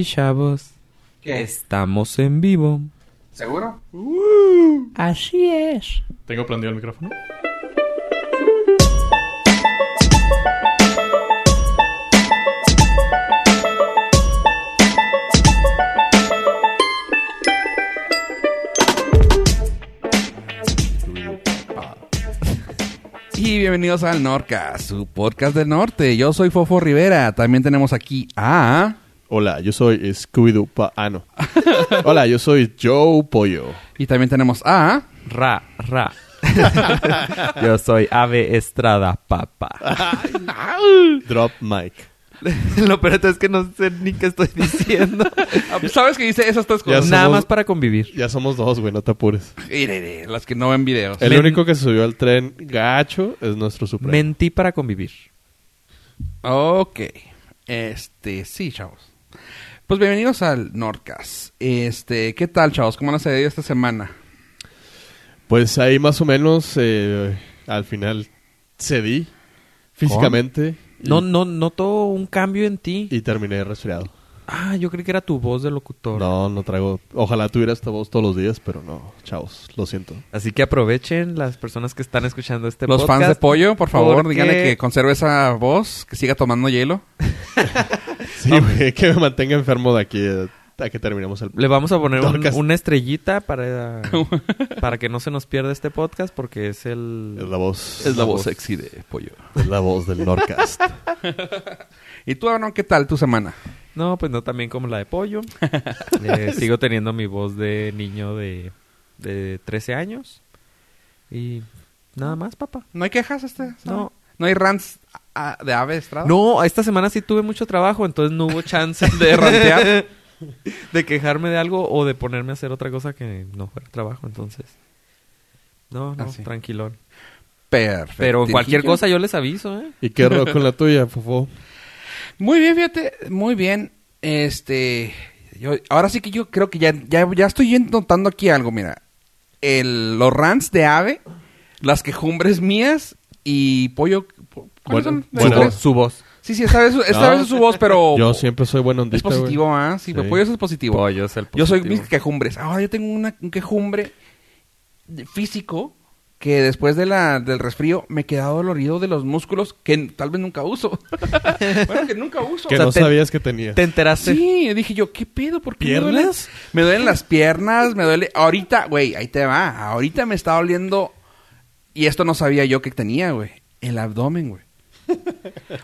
Y chavos, ¿Qué? estamos en vivo. ¿Seguro? Así es. ¿Tengo prendido el micrófono? Y bienvenidos al Norcas, su podcast del norte. Yo soy Fofo Rivera. También tenemos aquí a... Hola, yo soy Scooby-Doo. Pa ah, no. Hola, yo soy Joe Pollo. Y también tenemos a... Ra, ra. Yo soy Ave Estrada, papá. Drop mic. Lo peor es que no sé ni qué estoy diciendo. ¿Sabes que dice esas tres Ya cosas? Nada somos- más para convivir. Ya somos dos, güey, no te apures. Irene, Las que no ven videos. El Men- único que se subió al tren gacho es nuestro supremo. Mentí para convivir. Ok. Este, sí, chavos. Pues bienvenidos al Norcas. Este, ¿qué tal, chavos? ¿Cómo les ha ido esta semana? Pues ahí más o menos eh, al final cedí físicamente y, No, no, noto un cambio en ti. y terminé resfriado. Ah, yo creí que era tu voz de locutor. No, no traigo... Ojalá tuviera esta voz todos los días, pero no, chavos, lo siento. Así que aprovechen las personas que están escuchando este Los podcast. fans de Pollo, por favor, porque- díganle que conserve esa voz, que siga tomando hielo. Sí, güey, que me mantenga enfermo de aquí a, a que terminemos el... Le vamos a poner un- una estrellita para, para que no se nos pierda este podcast porque es el... Es la voz. Es la voz sexy de Pollo. Es la voz del Norcast. ¿Y tú, Aaron, qué tal tu semana? No, pues no también como la de pollo. Eh, sigo teniendo mi voz de niño de, de 13 años. Y nada más, papá. ¿No hay quejas este? No. ¿No hay rants de ave estrada? No, esta semana sí tuve mucho trabajo, entonces no hubo chance de rantear, de quejarme de algo o de ponerme a hacer otra cosa que no fuera trabajo, entonces. No, no, Ah, sí. tranquilón. Perfecto. Pero cualquier cosa yo les aviso, ¿eh? ¿Y qué rollo con la tuya, Fofo? Muy bien, fíjate, muy bien. Este, yo, ahora sí que yo creo que ya, ya, ya estoy notando aquí algo, mira. El, los rants de ave, las quejumbres mías y pollo. ¿Cuáles Bueno, Su, bueno. voz, su voz. Sí, sí, esta vez, esta No. vez es su voz, pero Yo siempre soy buena es positivo, ¿ah? Sí, pero pollo es positivo. Pollo es el Yo soy mis quejumbres. Ahora yo tengo una, un quejumbre físico que después de la, del resfrío me queda dolorido de los músculos que tal vez nunca uso. bueno, que nunca uso. Que O sea, no te- sabías que tenía. ¿Te enteraste? Sí, dije yo, ¿qué pedo? ¿Por qué me duele? ¿Piernas? Me duelen las piernas, me duele... Ahorita, güey, ahí te va. Ahorita me está doliendo... Y esto no sabía yo que tenía, güey. El abdomen, güey.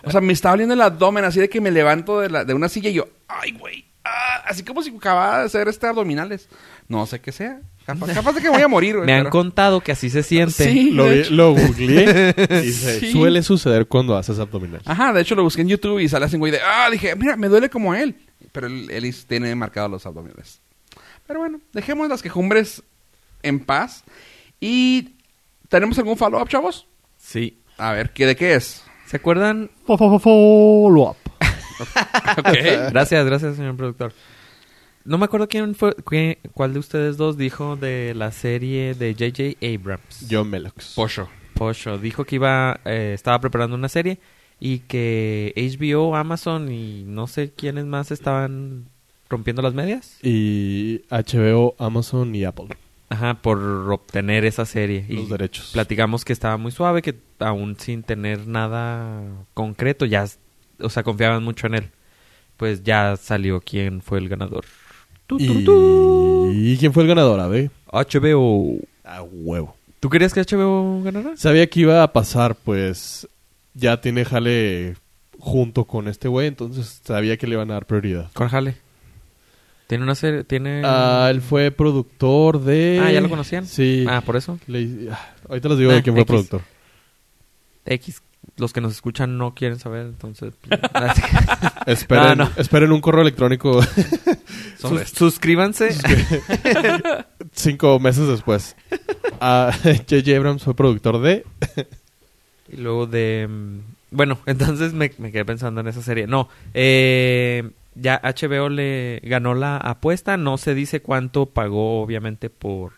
O sea, me está doliendo el abdomen así de que me levanto de, la- de una silla y yo... ¡Ay, güey! ah", así como si acababa de hacer este abdominales. No sé qué sea. Capaz, capaz de que voy a morir, güey. Me han pero- contado que así se siente. Sí, Lo, vi- googleé y se- Sí. suele suceder cuando haces abdominal. Ajá, de hecho lo busqué en YouTube y sale así, güey, de... Ah, dije, mira, me duele como él. Pero él, él tiene marcados los abdominales. Pero bueno, dejemos las quejumbres en paz. Y... ¿Tenemos algún follow-up, chavos? Sí. A ver, ¿qué, ¿de qué es? ¿Se acuerdan? Follow-up. Ok. Gracias, gracias, señor productor. No me acuerdo quién fue, qué- cuál de ustedes dos dijo de la serie de J.J. Abrams. John Melox. Pocho. Pocho dijo que iba, eh, estaba preparando una serie y que HBO, Amazon y no sé quiénes más estaban rompiendo las medias. Y HBO, Amazon y Apple. Ajá, por obtener esa serie. Y Los derechos. platicamos que estaba muy suave, que aún sin tener nada concreto, ya, o sea, confiaban mucho en él. Pues ya salió quién fue el ganador. Tu, tu, tu. ¿Y quién fue el ganador? A ver. HBO. A huevo. ¿Tú querías que HBO ganara? Sabía que iba a pasar, pues ya tiene jale junto con este güey, entonces sabía que le iban a dar prioridad. Con Jale. Tiene una serie, tiene... Ah, él fue productor de... Ah, ¿ya lo conocían? Sí. Ah, por eso. Le- ah, Ahorita les digo Ah, de quién fue X. productor. X. Los que nos escuchan no quieren saber, entonces... Esperen, No, no. esperen un correo electrónico Sus- suscríbanse. cinco meses después. Ah, J.J. Abrams fue productor de... Y luego de... mm, Bueno, entonces me, me quedé pensando en esa serie. No, eh, ya HBO le ganó la apuesta. No se dice cuánto pagó, obviamente, por,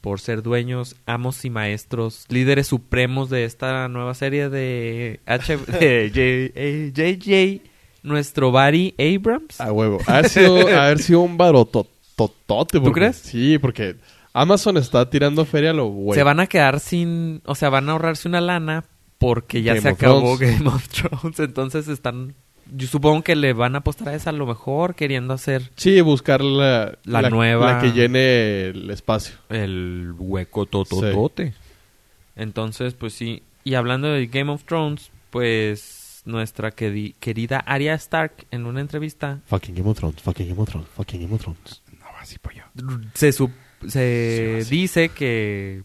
por ser dueños, amos y maestros, líderes supremos de esta nueva serie de, H de J- eh, J.J. nuestro Barry Abrams. A huevo. Ha sido, ha haber sido un barototote. ¿Tú crees? Sí, porque Amazon está tirando feria a lo güey. Se van a quedar sin, o sea, van a ahorrarse una lana porque ya Game se acabó Thrones. Game of Thrones. Entonces están, yo supongo que le van a apostar a esa a lo mejor queriendo hacer Sí, buscar la, La nueva- La que llene el espacio. el hueco tototote. Entonces, pues sí. Y hablando de Game of Thrones, pues nuestra queri- querida Arya Stark en una entrevista Fucking Game of Thrones, fucking Game of Thrones, fucking Game of Thrones. No, así pollo. se, sup- se Sí, dice que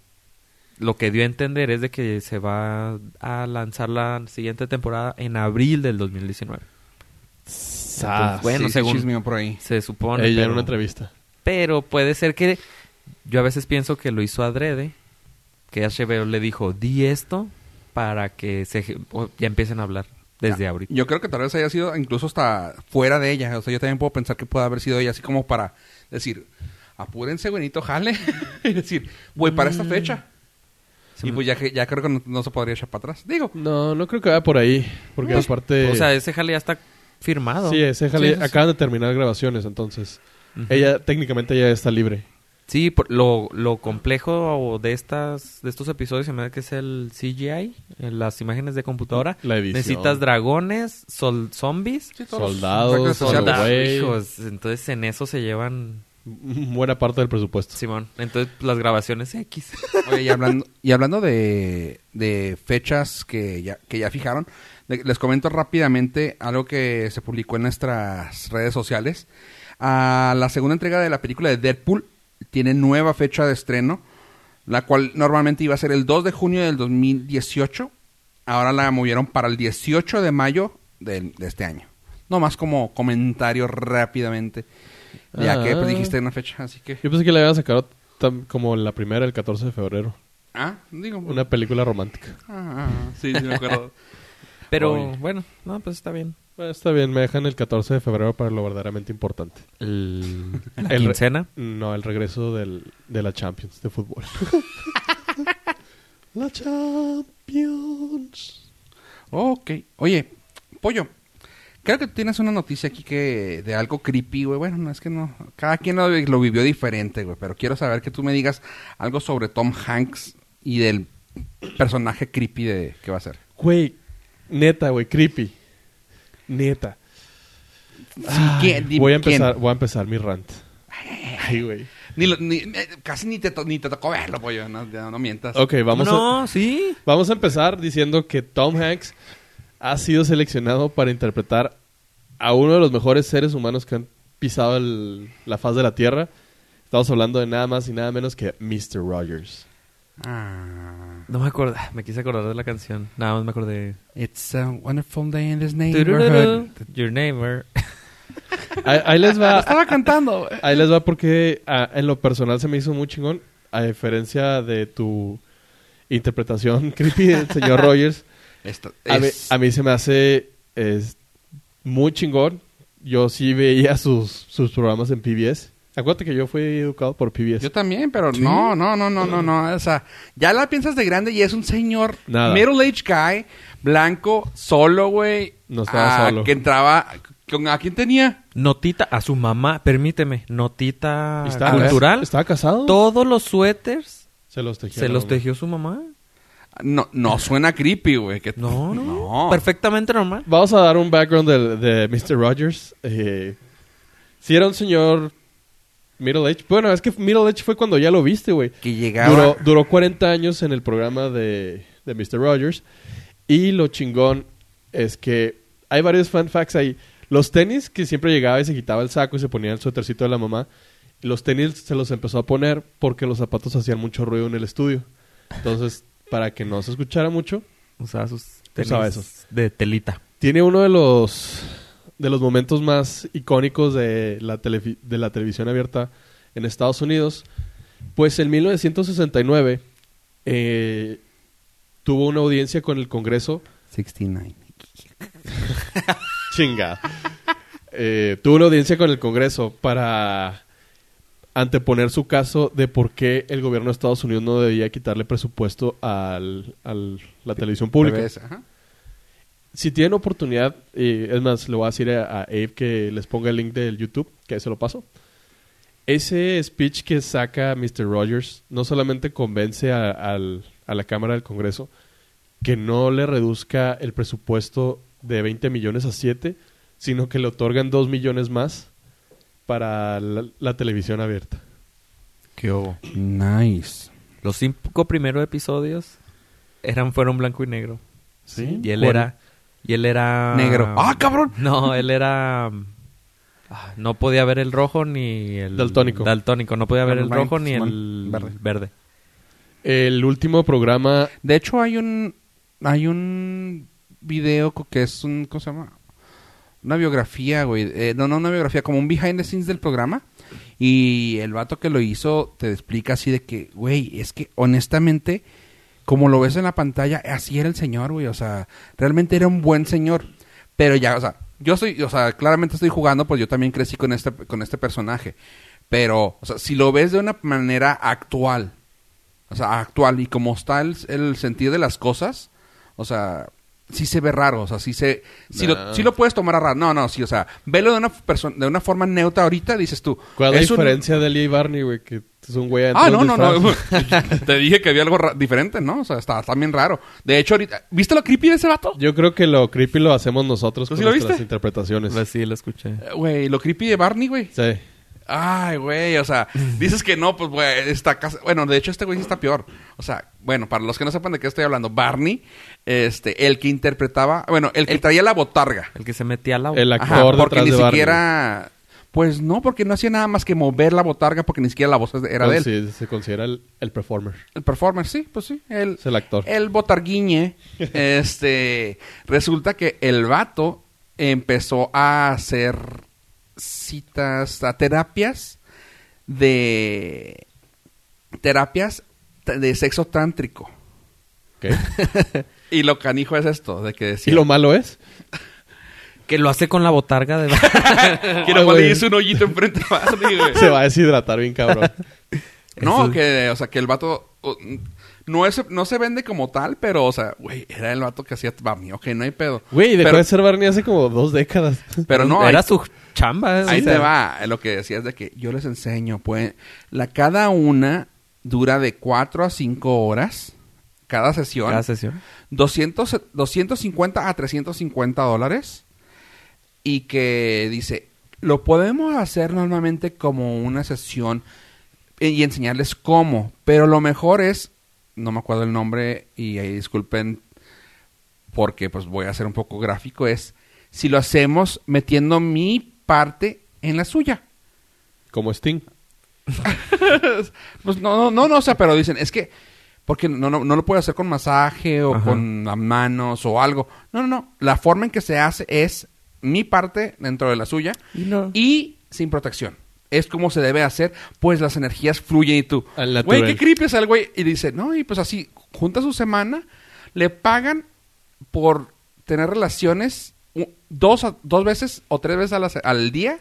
lo que dio a entender es de que se va a lanzar la siguiente temporada en abril del 2019. Ah, bueno, Sí, sí, según- chismeo por ahí. Se supone. Ella en pero, una entrevista. pero puede ser que yo a veces pienso que lo hizo adrede, que HBO le dijo, di esto para que se ya empiecen a hablar desde Ya. ahorita. Yo creo que tal vez haya sido incluso hasta fuera de ella. O sea, yo también puedo pensar que puede haber sido ella así como para decir, apúrense, buenito, jale. y decir, voy para esta Mm. fecha. Se y me- pues ya, que- ya creo que no, no se podría echar para atrás. Digo, No, no creo que vaya por ahí. Porque Pues, aparte. O sea, ese jale ya está firmado. sí, ese jale- Sí, sí, sí. acaban de terminar grabaciones, entonces. Ujú. Ella, técnicamente, ya está libre. Sí, por- lo, lo complejo de estas de estos episodios se me da que es el CGI, las imágenes de computadora. La edición. Necesitas dragones, sol, zombies, sí, Soldados, soldados. entonces en eso se llevan Buena parte del presupuesto. Simón. Entonces las grabaciones X. Oye, y hablando, y hablando de, de fechas que ya, que ya fijaron, le- les comento rápidamente algo que se publicó en nuestras redes sociales. Ah, la segunda entrega de la película de Deadpool tiene nueva fecha de estreno, la cual normalmente iba a ser el 2 de junio del 2018. Ahora la movieron para el 18 de mayo de, este año. No más como comentario rápidamente. Ya que pues, Ah. dijiste una fecha, así que... Yo pensé que la habían sacado tam- como la primera, el 14 de febrero. Ah, digo... Una película romántica. Ah, sí, sí me acuerdo. Pero bueno, no, pues está bien. Bueno, está bien, me dejan el 14 de febrero para lo verdaderamente importante. El, la El quincena. No, el regreso del, de la Champions de fútbol. la Champions. ok. Oye, Pollo, creo que tienes una noticia aquí que de algo creepy, güey. Bueno, no es que no. Cada quien lo, lo vivió diferente, güey. Pero quiero saber que tú me digas algo sobre Tom Hanks y del personaje creepy de que va a ser. Güey, neta, güey, creepy. Neta. Ay, ¿quién? Dime, voy, a ¿quién? empezar, voy a empezar mi rant. Ay, güey. Ni lo- ni- eh, casi ni te, to- ni te tocó verlo, Pollo. No, mientas. Ok, vamos a... no, sí. Vamos a empezar diciendo que Tom Hanks ha sido seleccionado para interpretar a uno de los mejores seres humanos que han pisado el- la faz de la Tierra. Estamos hablando de nada más y nada menos que Mr. Rogers. Ah. No me acuerdo, me quise acordar de la canción. Nada más me acordé. It's a wonderful day in this neighborhood. Your neighbor. Ahí, ahí les va, Estaba cantando. ahí les va porque ah, en lo personal se me hizo muy chingón. A diferencia de tu interpretación creepy del señor Rogers, Esto a, mí, a mí se me hace es, muy chingón. Yo sí veía sus, sus programas en PBS. Acuérdate que yo fui educado por PBS. Yo también, pero no, no, no, no, no, no. O sea, ya la piensas de grande y es un señor Nada. middle-aged guy, blanco, solo, güey. No estaba ah, solo. Que entraba... ¿con- ¿A quién tenía? Notita a su mamá, permíteme, notita ¿Estaba, cultural. ¿Estaba casado? Todos los suéteres Se los tejió. se los tejió su mamá. No, no suena creepy, güey. que- No, no, No. Perfectamente normal. Vamos a dar un background de, de Mr. Rogers. Eh, si era un señor middle age. Bueno, es que middle age fue cuando ya lo viste, güey. Que llegaba... Duró, duró 40 años en el programa de, de Mr. Rogers. Y lo chingón es que hay varios fan facts ahí. Los tenis, que siempre llegaba y se quitaba el saco y se ponía el suétercito de la mamá. Los tenis se los empezó a poner porque los zapatos hacían mucho ruido en el estudio. Entonces, para que no se escuchara mucho, Usaba sus tenis Usaba esos. de telita. tiene uno de los de los momentos más icónicos de la, de la televisión abierta en Estados Unidos. Pues en 1969 eh, tuvo una audiencia con el Congreso. 69. Chinga. Eh, tuvo una audiencia con el Congreso para anteponer su caso de por qué el gobierno de Estados Unidos no debía quitarle presupuesto a la televisión pública. Ajá. Si tienen oportunidad, y es más, le voy a decir a, a Abe que les ponga el link del YouTube, que se lo paso. Ese speech que saca Mr. Rogers no solamente convence a, al- a la Cámara del Congreso que no le reduzca el presupuesto de 20 millones a 7, sino que le otorgan 2 millones más para la, la televisión abierta. ¿Qué hubo? Nice. Los cinco primeros episodios eran fueron blanco y negro. ¿Sí? Y él ¿Cuál? era y él era Negro. ¡Ah, cabrón! No, él era ah, no podía ver el rojo ni el Daltónico. Daltónico, no podía ver el rojo ni el Verde. verde. El último programa De hecho, hay un hay un video que es un ¿cómo se llama? Una biografía, güey. Eh, no, no una biografía, como un behind the scenes del programa. Y el vato que lo hizo te explica así de que, güey, es que honestamente, como lo ves en la pantalla, así era el señor, güey. O sea, realmente era un buen señor. Pero ya, o sea, yo soy, o sea, claramente estoy jugando, pues yo también crecí con este, con este personaje. Pero, o sea, si lo ves de una manera actual, o sea, actual y como está el, el sentido de las cosas, o sea, sí se ve raro, o sea, sí se sí, lo, sí lo puedes tomar a raro. No, no, sí, o sea, velo de una perso- de una forma neutra ahorita, dices tú. ¿Cuál es la es un- diferencia de Lee y Barney, güey? Que es un güey Ah, no, no, no. Te dije que había algo diferente, ¿no? O sea, está también raro. De hecho, ahorita, ¿viste lo creepy de ese vato? Yo creo que lo creepy lo hacemos nosotros ¿Tú con sí lo nuestras viste? interpretaciones. Pues sí, lo escuché. Eh, Güey, lo creepy de Barney, güey. Sí. Ay, güey, o sea, dices que no, pues, güey, está casa... Bueno, de hecho, este güey sí está peor. O sea, bueno, para los que no sepan de qué estoy hablando, Barney, este, el que interpretaba, bueno, el que traía la botarga. El que se metía a la El Ajá, actor porque detrás ni de Barney. siquiera... Pues no, porque no hacía nada más que mover la botarga porque ni siquiera la voz era de él. Sí, se considera el, el performer. El performer, sí, pues sí. El, Es el actor. el botarguiñe, este, resulta que el vato empezó a hacer citas, a terapias de terapias de sexo tántrico. ¿Qué? Y lo canijo es esto, de que ¿Y decía lo malo es? que lo hace con la botarga de que nomás le hizo un hoyito enfrente a Barney, güey. Se va a deshidratar bien cabrón. No, Eso- que, o sea, que el vato no es, no se vende como tal, pero, o sea, güey, era el vato que hacía Barney, ok, no hay pedo. Güey, dejó Pero- de ser Barney hace como dos décadas. Pero no, era ahí- su chamba. Ahí o te sea, va. Lo que decía es de que yo les enseño, pues, la cada una dura de 4 a 5 horas cada sesión. Cada sesión. 200, 250 a 350 dólares. Y que dice, lo podemos hacer normalmente como una sesión eh, y enseñarles cómo. Pero lo mejor es, no me acuerdo el nombre y ahí disculpen porque pues voy a ser un poco gráfico, es si lo hacemos metiendo mi parte en la suya. Como Sting. Pues no, no, no, no, o sea, pero dicen, es que, porque no, no, no lo puedo hacer con masaje o Ajá. con las manos o algo. No, no, no. La forma en que se hace es mi parte dentro de la suya Y no. y sin protección. Es como se debe hacer, pues las energías fluyen y tú. Güey, qué creepy es el güey. Y dice, no, y pues así, junta su semana, le pagan por tener relaciones dos, dos veces o tres veces a la se- al día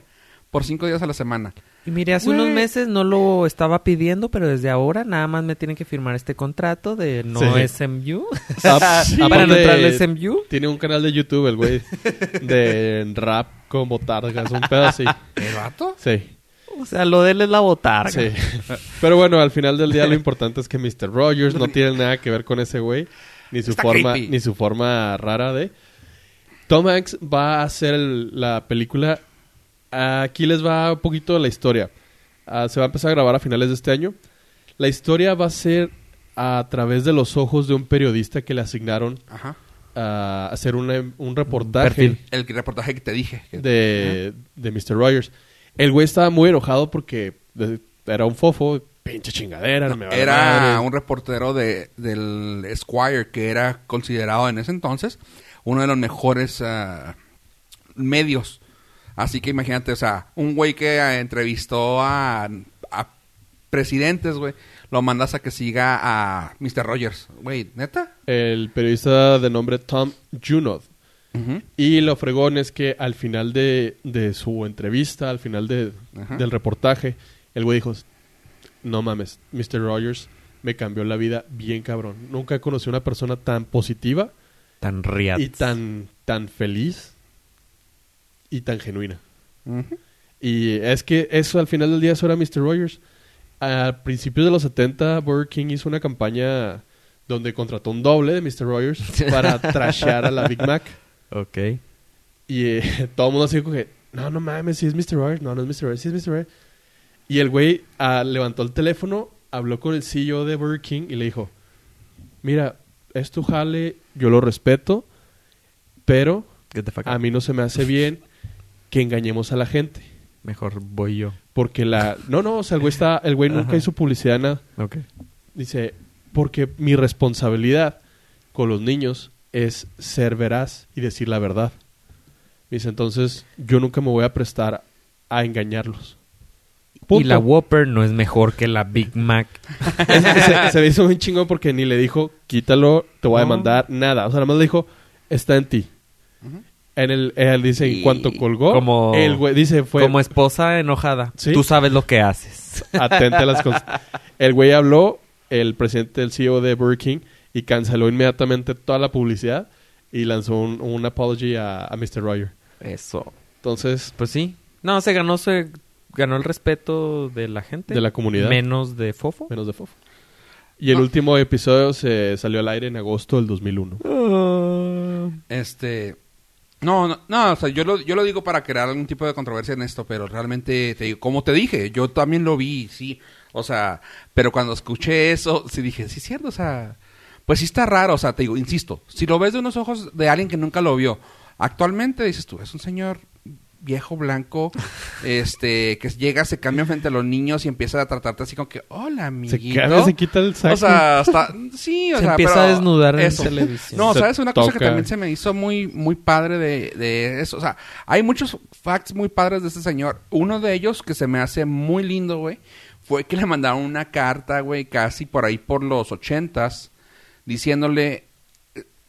por cinco días a la semana. Y mire, hace Güey. unos meses no lo estaba pidiendo, pero desde ahora nada más me tienen que firmar este contrato de no Sí. SMU. Ah, sí. Para no entrar al SMU. Tiene un canal de YouTube, el güey. De rap con botargas. Un pedo así. ¿El vato? Sí. O sea, lo de él es la botarga. Sí. Pero bueno, al final del día lo importante es que Mr. Rogers no tiene nada que ver con ese güey. Ni su Está forma, creepy. ni su forma rara de. Tom Hanks va a hacer el- la película. Aquí les va un poquito la historia. Ah, se va a empezar a grabar a finales de este año. La historia va a ser a través de los ojos de un periodista que le asignaron Ajá. a hacer una- un reportaje perfil. El reportaje que te dije. de, de Mr. Rogers. El güey estaba muy enojado porque de- era un fofo, pinche chingadera. me vale Era madre. un reportero de, del Esquire que era considerado en ese entonces uno de los mejores ah, medios. Así que imagínate, o sea, un güey que ah, entrevistó a, a presidentes, güey, lo mandas a que siga a Mr. Rogers. Güey, ¿neta? El periodista de nombre Tom Junod. Y lo fregón es que al final de, de su entrevista, al final de- del reportaje, el güey dijo, no mames, Mr. Rogers me cambió la vida bien cabrón. Nunca conocí una persona tan positiva Tan riat. y tan, tan feliz y tan genuina. Y es que eso al final del día eso era Mr. Rogers. A principios de los 70 Burger King hizo una campaña donde contrató un doble de Mr. Rogers para trashear a la Big Mac. Ok. Y eh, todo el mundo así como que, no, no mames, si es Mr. Rogers, no, no es Mr. Rogers, si es Mr. Rogers. Y el güey ah, levantó el teléfono, habló con el CEO de Burger King y le dijo, mira, es tu jale, yo lo respeto, pero a mí no se me hace bien que engañemos a la gente. Mejor voy yo. Porque la... No, no, o sea, el güey, está, el güey nunca hizo publicidad nada. Ok. Dice, porque mi responsabilidad con los niños es ser veraz y decir la verdad. Dice, entonces yo nunca me voy a prestar a engañarlos. Y la Whopper no es mejor que la Big Mac. se, se me hizo muy chingón porque ni le dijo, quítalo, te voy a No. demandar, nada. O sea, nada más le dijo, está en ti. En el, él dice, en cuanto colgó, Como- el güey dice, fue Como esposa enojada. Sí. Tú sabes lo que haces. atente a las cosas. El güey habló, el presidente del CEO de Burger King, y canceló inmediatamente toda la publicidad y lanzó un, un apology a, a Mr. Roger. Eso. Entonces, Pues sí. No, se ganó, se ganó el respeto de la gente. De la comunidad. Menos de Fofo. menos de fofo. Y el No. último episodio se salió al aire en agosto del 2001. Este. No, no, no, o sea, yo lo, yo lo digo para crear algún tipo de controversia en esto, pero realmente, te digo, como te dije, yo también lo vi, sí. O sea, pero cuando escuché eso, sí dije, sí es cierto, o sea, pues sí está raro, o sea, te digo, insisto, si lo ves de unos ojos de alguien que nunca lo vio, actualmente dices tú, es un señor viejo blanco, este, que llega, se cambia frente a los niños y empieza a tratarte así como que, hola, Se, amiguito. caga, se quita el saco. O sea, hasta, sí, o Se sea, empieza pero a desnudar en televisión. No, Se ¿sabes? Una cosa que también se me hizo muy, muy padre de, de eso. O sea, hay muchos facts muy padres de este señor. Uno de ellos que se me hace muy lindo, güey, fue que le mandaron una carta, güey, casi por ahí por los ochentas, diciéndole,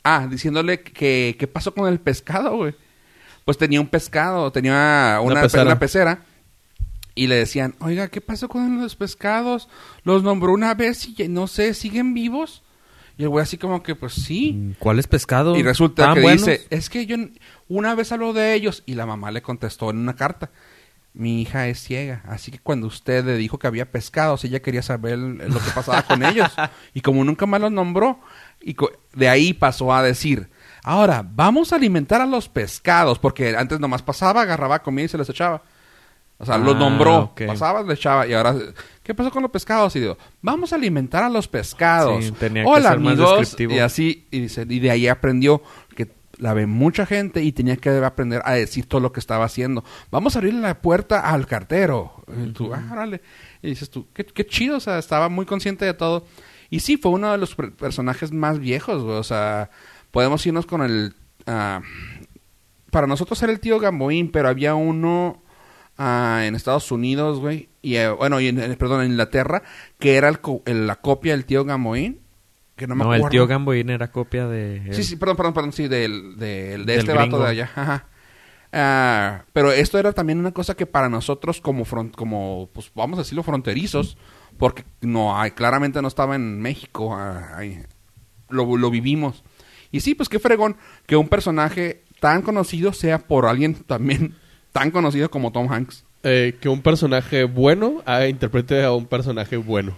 ah, diciéndole que, ¿qué pasó con el pescado, güey? Pues tenía un pescado, tenía una, Una pe- pecera. una pecera. Y le decían, oiga, ¿qué pasó con los pescados? Los nombró una vez y no sé, ¿siguen vivos? Y el güey así como que, pues sí. ¿Cuáles pescados? Y resulta ¿Estaban que buenos? dice, es que yo una vez habló de ellos y la mamá le contestó en una carta, mi hija es ciega, así que cuando usted le dijo que había pescados, ella quería saber lo que pasaba con ellos. Y como nunca más los nombró, y de ahí pasó a decir, ahora vamos a alimentar a los pescados, porque antes nomás pasaba, agarraba comida y se les echaba. O sea, los Ah, nombró, pasaba, le echaba, y ahora, ¿qué pasó con los pescados? Y digo, vamos a alimentar a los pescados. Sí, tenía que Hola, ser más amigos. descriptivo. Y así, y, dice, y de ahí aprendió la ve mucha gente y tenía que aprender a decir todo lo que estaba haciendo. Vamos a abrirle la puerta al cartero. Y tú, ah, órale. Y dices tú, qué, qué chido, o sea, estaba muy consciente de todo. Y sí, fue uno de los per- personajes más viejos, güey. O sea, podemos irnos con el... ah, para nosotros era el tío Gamboín, pero había uno ah, en Estados Unidos, güey. Y, eh, bueno, y en, en- perdón, en Inglaterra, que era el co- el- la copia del tío Gamboín. Que no me No, el tío Gamboín era copia de... Sí, sí, perdón, perdón, perdón, sí, del, del- de Del este vato gringo. de allá. Ajá. Ah, pero esto era también una cosa que para nosotros como, fron- como pues vamos a decirlo, fronterizos, porque no hay, claramente no estaba en México, ah, ahí, lo, lo vivimos. Y sí, pues qué fregón que un personaje tan conocido sea por alguien también tan conocido como Tom Hanks. Eh, que un personaje bueno ah, interprete a un personaje bueno.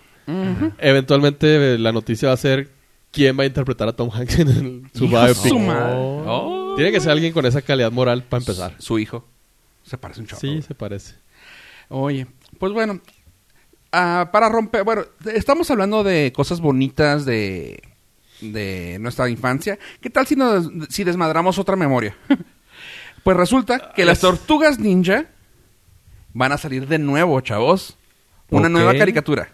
Eventualmente eh, la noticia va a ser quién va a interpretar a Tom Hanks en el- su biopic. madre. Oh. Tiene que ser alguien con esa calidad moral para empezar. Su hijo. Se parece un chavo. Sí, se parece. Oye, pues bueno, ah, para romper, bueno, estamos hablando de cosas bonitas de, de nuestra infancia. ¿Qué tal si, nos, si desmadramos otra memoria? pues resulta que las tortugas ninja van a salir de nuevo, chavos. Una nueva caricatura.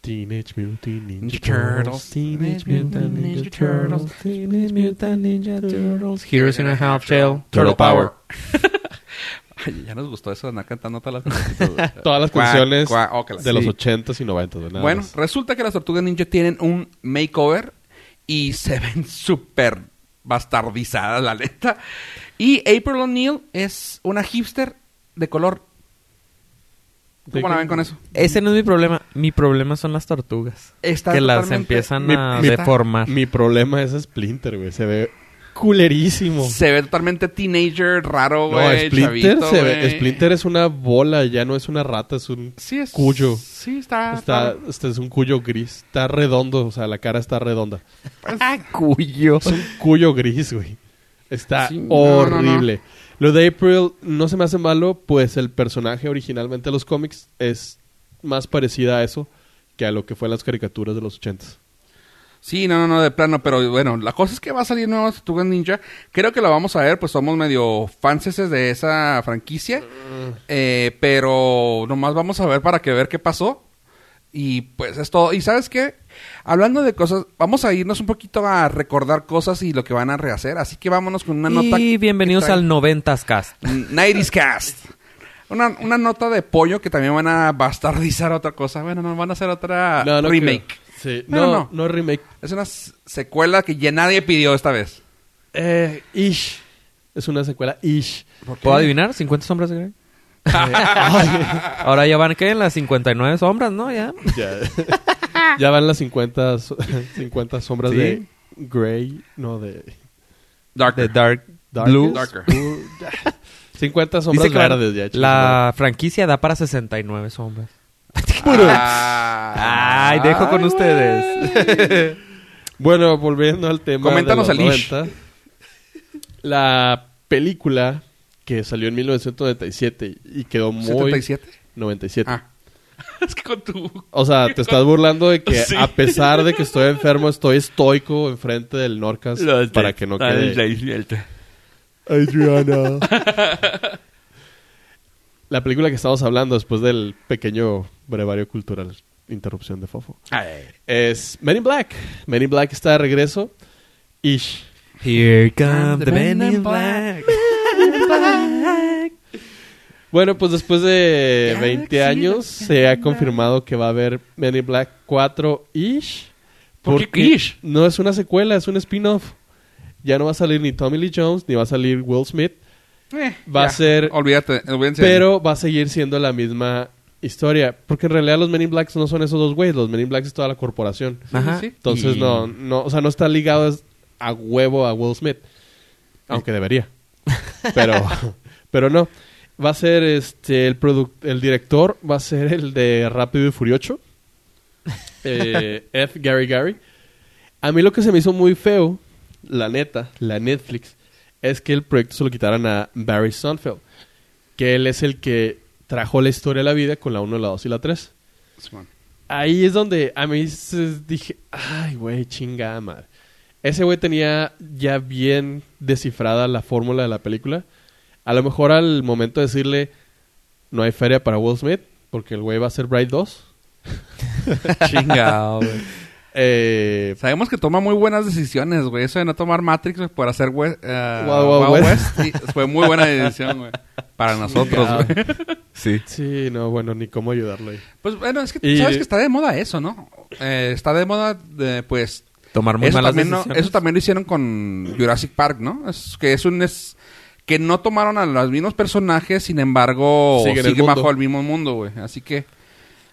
Teenage Mutant Ninja Ninja Turtles. Teenage Mutant Ninja Turtles. Teenage Mutant Ninja Turtles. Heroes in a Half Shell. Turtle Power. Ay, ya nos gustó eso de andar cantando todas las canciones. Todas las ok, de los sí. 80s y 90s. nada Bueno, más. resulta que las tortugas ninja tienen un makeover y se ven súper bastardizadas, la neta. Y April O'Neil es una hipster de color. ¿De ¿Cómo la ven con eso? Ese no es mi problema. Mi problema son las tortugas. Está que las empiezan Mi- a mi- deformar. Mi problema es Splinter, güey. Se ve culerísimo. Se ve totalmente teenager, raro, No, güey. Splinter, chavito, se ve- güey. Splinter es una bola, ya no es una rata, es un Sí, es... cuyo. Sí, está... Está, este es un cuyo gris. Está redondo, o sea, la cara está redonda. Ah, cuyo. Es un cuyo gris, güey. Está Sí, no, no, no. Lo de April no se me hace malo, pues el personaje originalmente de los cómics es más parecida a eso que a lo que fue en las caricaturas de los ochentas. Sí, no, no, no, de plano, pero bueno, la cosa es que va a salir nuevo Tortugas Ninja. Creo que lo vamos a ver, pues somos medio fanses de esa franquicia. Eh, pero nomás vamos a ver para que ver qué pasó. Y pues es todo. Y sabes qué? Hablando de cosas, vamos a irnos un poquito a recordar cosas y lo que van a rehacer. Así que vámonos con una nota. Y bienvenidos trae- al 90s Cast. 90s Cast. Una, una nota de pollo que también van a bastardizar otra cosa. Bueno, no, van a hacer otra No, no remake. creo. Sí, Bueno, no, no. no es remake. Es una secuela que ya nadie pidió esta vez. Eh, ish. Es una secuela ish. ¿Puedo adivinar? ¿50 sombras de Grey? Ahora ya van, ¿qué? En las 59 sombras, ¿no? Ya. Ya, ya van las 50, so- 50 sombras Sí. de Grey, no de Darker. De Dark Darkest. Blue. Darker. 50 sombras Dice verdes ya. chicos. La franquicia da para 69 sombras. Ah. Ay, dejo con ustedes. Bueno, volviendo al tema Coméntanos de los el ish. 90, La película que salió en 1997 y quedó muy... 77. 97. Ah. es que con tu. O sea, te estás burlando de que Sí. a pesar de que estoy enfermo, estoy estoico enfrente del Norcas para que no quede... Adriana. La película que estamos hablando después del pequeño brevario cultural, interrupción de Fofo, es Men in Black. Men in Black está de regreso. Ish. Here come the men in black. Bueno, pues después de 20 años se ha confirmado que va a haber Men in Black 4 Ish. ¿Por qué porque ish? No es una secuela, es un spin-off. Ya no va a salir ni Tommy Lee Jones ni va a salir Will Smith. Eh, Va a ser- Olvídate, olvídense. de- Pero va a seguir siendo la misma historia. Porque en realidad los Men in Blacks no son esos dos güeyes. Los Men in Blacks es toda la corporación. Ajá. Entonces Y- no, no, o sea, no está ligado a huevo a Will Smith. Aunque debería. Pero, pero no. Va a ser este el produc- el director va a ser el de Rápido y Furioso. Eh, F. Gary Gary. A mí lo que se me hizo muy feo, la neta, la Netflix, es que el proyecto se lo quitaran a Barry Sonfeld. Que él es el que trajo la historia a la vida con la 1, la 2 y la 3 Simón. ahí es donde a mí se- dije, ay, güey, chingada madre. Ese güey tenía ya bien descifrada la fórmula de la película. A lo mejor al momento de decirle, no hay feria para Will Smith, porque el güey va a ser Bright 2. Chingado, güey. Eh, Sabemos que toma muy buenas decisiones, güey. Eso de no tomar Matrix por hacer we- eh, Wild Wild Wild West. Fue muy buena decisión, güey. Para nosotros, güey. Sí. sí, no, bueno, ni cómo ayudarlo ahí. Pues bueno, es que Y- sabes que está de moda eso, ¿no? Eh, está de moda, de, pues... Tomar muy Eso malas también, no- decisiones. eso también lo hicieron con Jurassic Park, ¿no? Es que es un... Es, que no tomaron a los mismos personajes, sin embargo, Siguen el bajo el mismo mundo, güey. Así que...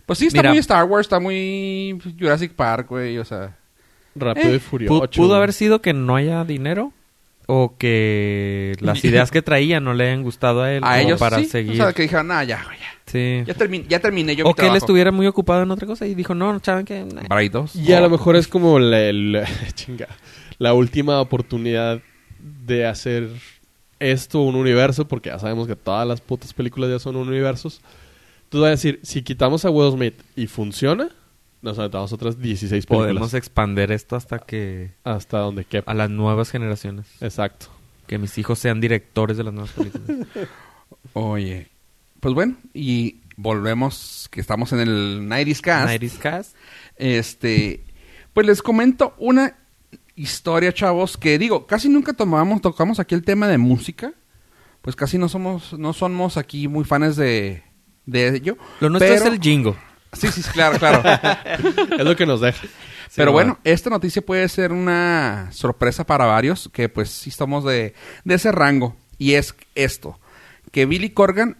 Pues sí, está Mira. muy Star Wars, está muy Jurassic Park, güey, o sea... Rápido Eh, y Furioso. Pu- Pudo haber sido que no haya dinero o que las ideas que traía no le hayan gustado a él A ellos para sí, seguir. o sea, que dijeron, ah, ya, güey, ya. Sí. Ya, termi- ya terminé yo O mi que él estuviera muy ocupado en otra cosa y dijo, no, chaval, que... nah". Bright 2. Y a lo mejor es como la, la- chinga, la última oportunidad de hacer esto un universo, porque ya sabemos que todas las putas películas ya son universos. Tú vas a decir, si quitamos a Will Smith y funciona, nos aventamos otras 16 películas. Podemos expander esto hasta que... Hasta donde quepa. A las nuevas generaciones. Exacto. Que mis hijos sean directores de las nuevas películas. Oye, pues bueno, y volvemos, que estamos en el 90s Cast. 90s Cast. Este, pues les comento una historia, chavos, que digo, casi nunca tomamos, tocamos aquí el tema de música. Pues casi no somos, no somos aquí muy fans de, de ello. Lo nuestro pero- es el jingo. Sí, sí, claro, claro. es lo que nos deja. Pero Sí, bueno, esta noticia puede ser una sorpresa para varios, que pues sí estamos de, de ese rango. Y es esto, que Billy Corgan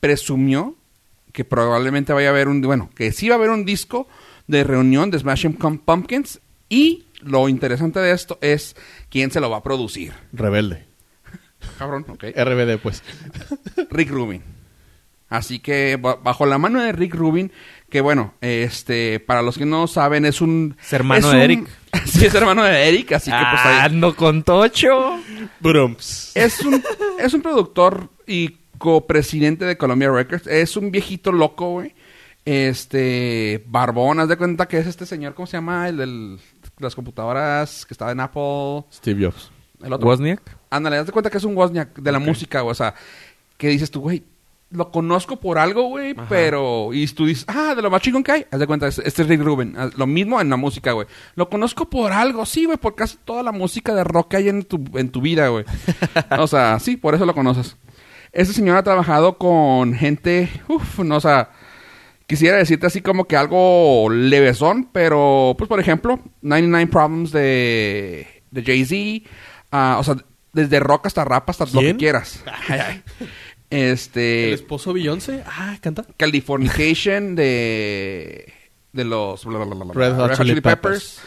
presumió que probablemente vaya a haber un, bueno, que sí va a haber un disco de reunión de Smashing Pum- Pumpkins y lo interesante de esto es quién se lo va a producir. Rebelde. Cabrón, ok. RBD, pues. Rick Rubin. Así que ba- bajo la mano de Rick Rubin, que bueno, este, para los que no saben, es un... Es hermano es de un- Eric. sí, es hermano de Eric, así que pues Ah, ahí- ando con Tocho. Brumps. Es un, es un productor y copresidente de Columbia Records. Es un viejito loco, güey. Este, barbón, haz de cuenta que es este señor, ¿cómo se llama? El de las computadoras que estaba en Apple. Steve Jobs. El otro. Wozniak. Ándale, de cuenta que es un Wozniak de la música, güey. O sea, que dices tú, güey, lo conozco por algo, güey, pero... Y tú dices, ah, de lo más chingón que hay. Haz de cuenta, es- este es Rick Rubin. Ah, Lo mismo en la música, güey. Lo conozco por algo, sí, güey, por casi toda la música de rock que hay en tu, en tu vida, güey. o sea, sí, por eso lo conoces. Este señor ha trabajado con gente, uff, no, o sea... Quisiera decirte así como que algo levesón, pero, pues, por ejemplo, 99 Problems de, de Jay-Z. ah, o sea, desde rock hasta rap hasta lo que ¿Quién? quieras. Ay, ay. Este... ¿El esposo Beyoncé? Ah, canta. Californication de de los bla, bla, bla, bla, Red Hot Chili Peppers.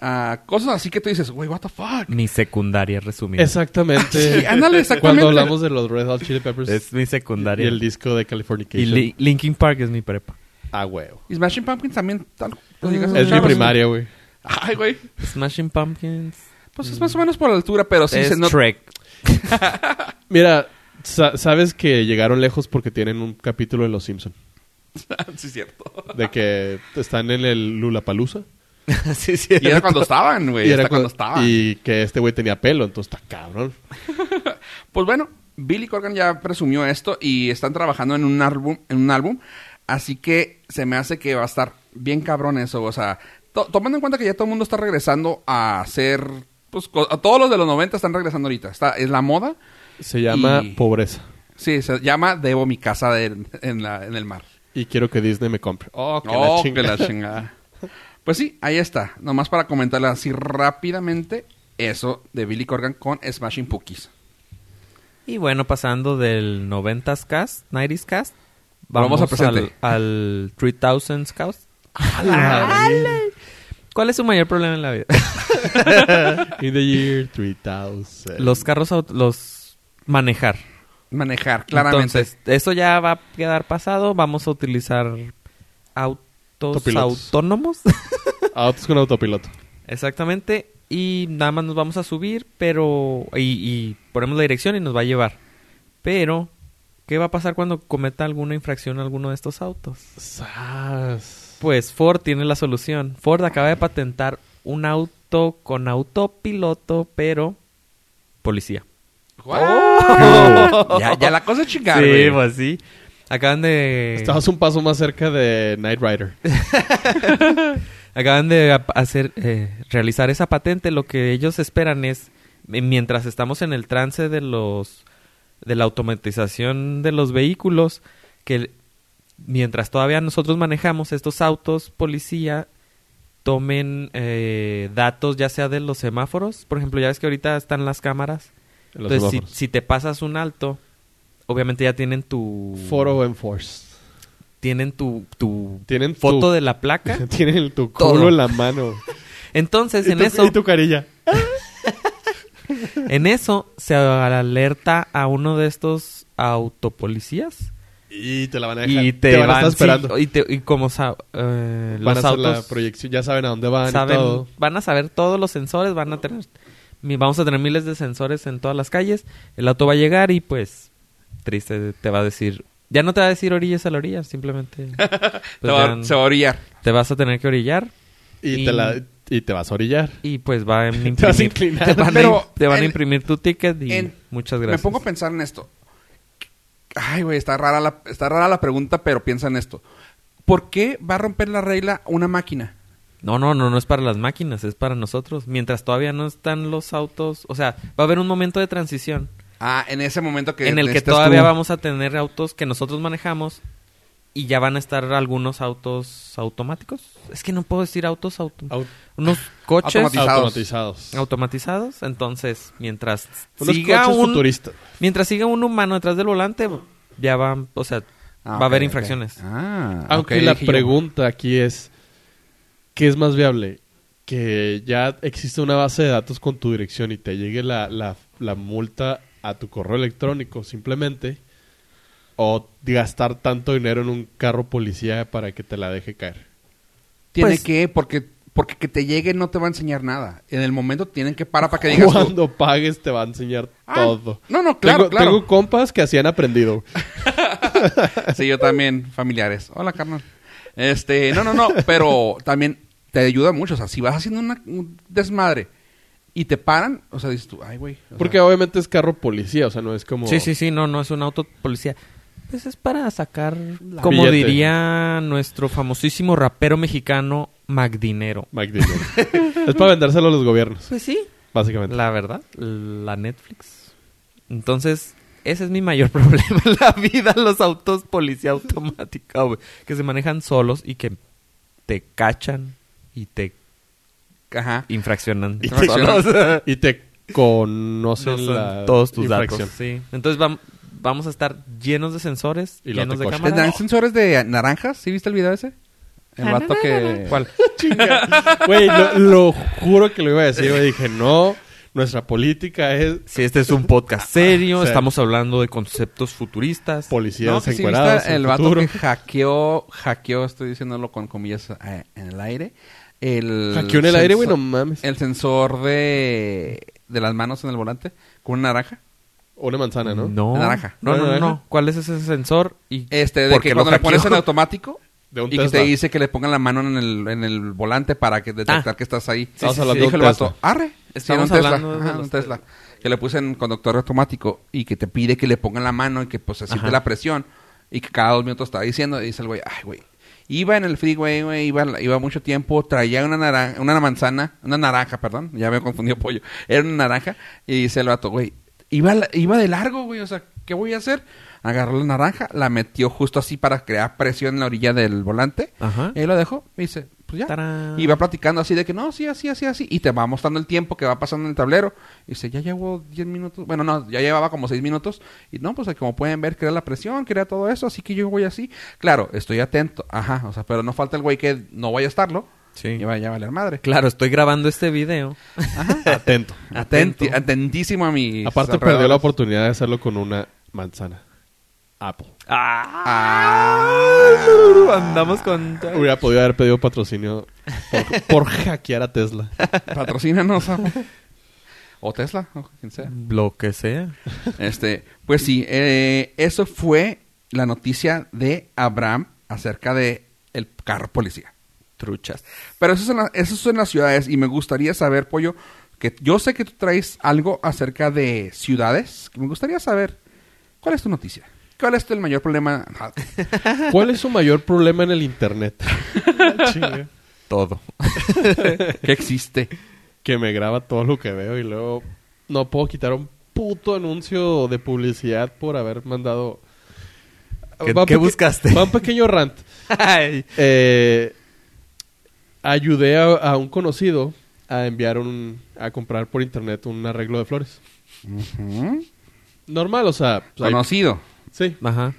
Ah, cosas así que tú dices, güey, what the fuck. Mi secundaria resumida. Exactamente. Sí, ándale, exactamente. Cuando hablamos de los Red Hot Chili Peppers Es mi y secundaria. el disco de Californication. Y Li- Linkin Park es mi prepa. Ah, huevo. Y Smashing Pumpkins también tal. lo llegas a Es mi escuchar, primaria, güey. Ay, güey. Smashing Pumpkins. Pues es más o menos por la altura, pero sí es se nota. Trek. Mira, sa- sabes que llegaron lejos porque tienen un capítulo en Los Simpson sí, es cierto. de que están en el Lulapalooza sí, sí. Y era cuando estaban, güey. era cuando cu- estaban. y que este güey tenía pelo, entonces está cabrón. Pues bueno, Billy Corgan ya presumió esto y están trabajando en un álbum, en un álbum, así que se me hace que va a estar bien cabrón eso, o sea, to- tomando en cuenta que ya todo el mundo está regresando a hacer, pues a todos los de los 90 están regresando ahorita, está es la moda, Se llama Y- Pobreza. sí, se llama Debo mi casa de- en, la- en el mar. Y quiero que Disney me compre. Oh, que Oh, la que chingada. la chingada. Pues sí, ahí está, nomás para comentarle así rápidamente eso de Billy Corgan con Smashing Pookies. Y bueno, pasando del 90s cast, 90s cast, Vamos vamos, al presente. al, al 3000s cast. Madre. ¿Cuál es su mayor problema en la vida? In the year 3000. los carros, los manejar. Manejar, claramente. Entonces, eso ya va a quedar pasado. Vamos a utilizar autos Autopilotos. autónomos. Autos con autopiloto. Exactamente. Y nada más nos vamos a subir, pero... Y, y ponemos la dirección y nos va a llevar. Pero, ¿qué va a pasar cuando cometa alguna infracción a alguno de estos autos? Sas. Pues Ford tiene la solución. Ford acaba de patentar un auto con autopiloto, pero policía. ¡Oh! ya, ya la cosa es chingar, sí, güey. pues sí. Acaban de... Estabas un paso más cerca de Knight Rider. Acaban de hacer, eh, realizar esa patente. Lo que ellos esperan es, eh, mientras estamos en el trance de los, de la automatización de los vehículos, que mientras todavía nosotros manejamos estos autos policía, tomen eh, datos ya sea de los semáforos. Por ejemplo, ya ves que ahorita están las cámaras. en Entonces, si, te pasas un alto, obviamente ya tienen tu... Foro Enforce. Tienen tu, tu Tienen foto tu- de la placa. Tienen tu Todo. culo en la mano. Entonces, y, en tu, eso... y tu carilla. En eso se alerta a uno de estos autopolicías Y te la van a dejar. y te, van, a estar esperando. sí, y, te- y como eh, van a los hacer la autos proyección. Ya saben a dónde van saben, y todo. van a saber todos los sensores, van a tener vamos a tener miles de sensores en todas las calles. El auto va a llegar y pues triste te va a decir, ya no te va a decir orillas a la orilla, simplemente pues, se, va, ya se va a orillar. te vas a tener que orillar Y, y- Te la, y te vas a orillar. y pues va a imprimir, Te vas a inclinar. te van, a, Pero te van a en- imprimir tu ticket y en- muchas gracias. Me pongo a pensar en esto. Ay, güey, está rara, la, está rara la pregunta, pero piensa en esto. ¿Por qué va a romper la regla una máquina? No, no, no, no es para las máquinas, es para nosotros. Mientras todavía no están los autos, o sea, va a haber un momento de transición Ah, en ese momento que en el que todavía tú- vamos a tener autos que nosotros manejamos y ya van a estar algunos autos automáticos. Es que no puedo decir autos auto, Au- unos coches Automatizados. automatizados. automatizados. Entonces, mientras Unos siga un futuristas. mientras siga un humano detrás del volante, ya va, o sea, Ah, va a haber infracciones. Ah, Aunque ok, la yo. pregunta aquí es: ¿qué es más viable? que ya existe una base de datos con tu dirección y te llegue la, la, la multa a tu correo electrónico simplemente, o gastar tanto dinero en un carro policía para que te la deje caer. Tiene Pues- que, porque, porque que te llegue no te va a enseñar nada. En el momento tienen que parar para que digas tú, Cuando pagues te va a enseñar Ah, todo. no, no, claro, tengo, claro. tengo compas que así han aprendido. Sí, yo también, familiares. Hola, carnal. Este, no, no, no, pero también te ayuda mucho. O sea, si vas haciendo una- un desmadre y te paran, o sea, dices tú, ay, güey. Porque sea, obviamente es carro policía, o sea, no es como... Sí, sí, sí, no, no es un auto policía. Pues es para sacar, como Billete. diría nuestro famosísimo rapero mexicano, Magdinero. McDonald's. es para vendérselo a los gobiernos, Pues sí, básicamente. la verdad, la Netflix. Entonces, ese es mi mayor problema en la vida, los autos policía automática, güey. Que se manejan solos y que te cachan y te Ajá. infraccionan. Y te- solos. Y te conocen No son la todos tus infracción. datos. Sí. Entonces vam- vamos a estar llenos de sensores, Y llenos de cochan. ¿Les dan cámaras. sensores de naranjas? ¿Sí viste el video ese? El vato que... ¿Cuál? Güey, lo, lo juro que lo iba a decir, güey. Dije, no, nuestra política es Si este es un podcast serio, Sí. estamos hablando de conceptos futuristas. policías No, sí encuerados el vato futuro. que hackeó, hackeó, estoy diciéndolo con comillas eh, en el aire. El Hackeó en el aire, güey, no mames. El sensor de, de las manos en el volante con una naranja. Una manzana, ¿no? No. Naranja. No, no, no, no. ¿Cuál es ese sensor? Y Este, de ¿Por qué que lo cuando le pones en hackeó? automático De un y que Tesla. te dice que le pongan la mano en el, en el volante para que detectar Ah. que estás ahí. Estamos sí, hablando Dijo de el un vato, arre. Estamos Sí, un Tesla. hablando de Ajá, los un Tesla. Que le puse en conductor automático y que te pide que le pongan la mano y que pues se siente Ajá. la presión y que cada dos minutos está diciendo y dice el güey, ay güey. Iba en el freeway, güey, iba, iba mucho tiempo, traía una naranja, una manzana, una naranja, perdón, ya me he confundido pollo. Era una naranja y dice el vato, güey, iba, iba de largo, güey, o sea, ¿qué voy a hacer? Agarró la naranja, la metió justo así para crear presión en la orilla del volante Ajá. y ahí lo dejó. Y dice, pues ya. Tarán. Y va platicando así de que no, sí, así, así, así. Y te va mostrando el tiempo que va pasando en el tablero. Y dice, ya llevo 10 minutos. Bueno, no, ya llevaba como 6 minutos. Y no, pues como pueden ver, crea la presión, crea todo eso. Así que yo voy así. Claro, estoy atento. Ajá, o sea, pero no falta el güey que no vaya a estarlo. Sí. Y vaya a valer madre. Claro, estoy grabando este video. Atento. Atento. Atenti- atentísimo a mi. Aparte perdió la oportunidad de hacerlo con una manzana. Apple. Ah, Andamos con... Hubiera podido haber pedido patrocinio por, por hackear a Tesla. patrocínanos. Apple. o Tesla, o quien sea. Lo que sea. Este, pues sí, eh, eso fue la noticia de Abraham acerca de el carro policía. Truchas. Pero eso es, en la- eso es en las ciudades y me gustaría saber, Pollo, que yo sé que tú traes algo acerca de ciudades, que me gustaría saber, ¿cuál es tu noticia? ¿Cuál es el mayor problema? Ah, ¿Cuál es su mayor problema en el internet? Todo. que existe. que me graba todo lo que veo y luego no puedo quitar un puto anuncio de publicidad por haber mandado... ¿Qué- Va un qué peque- buscaste? Va un pequeño rant. Ay. Eh, ayudé a, a un conocido a enviar un... a comprar por internet un arreglo de flores. Normal, o sea... pues, hay- Conocido. sí. Ajá.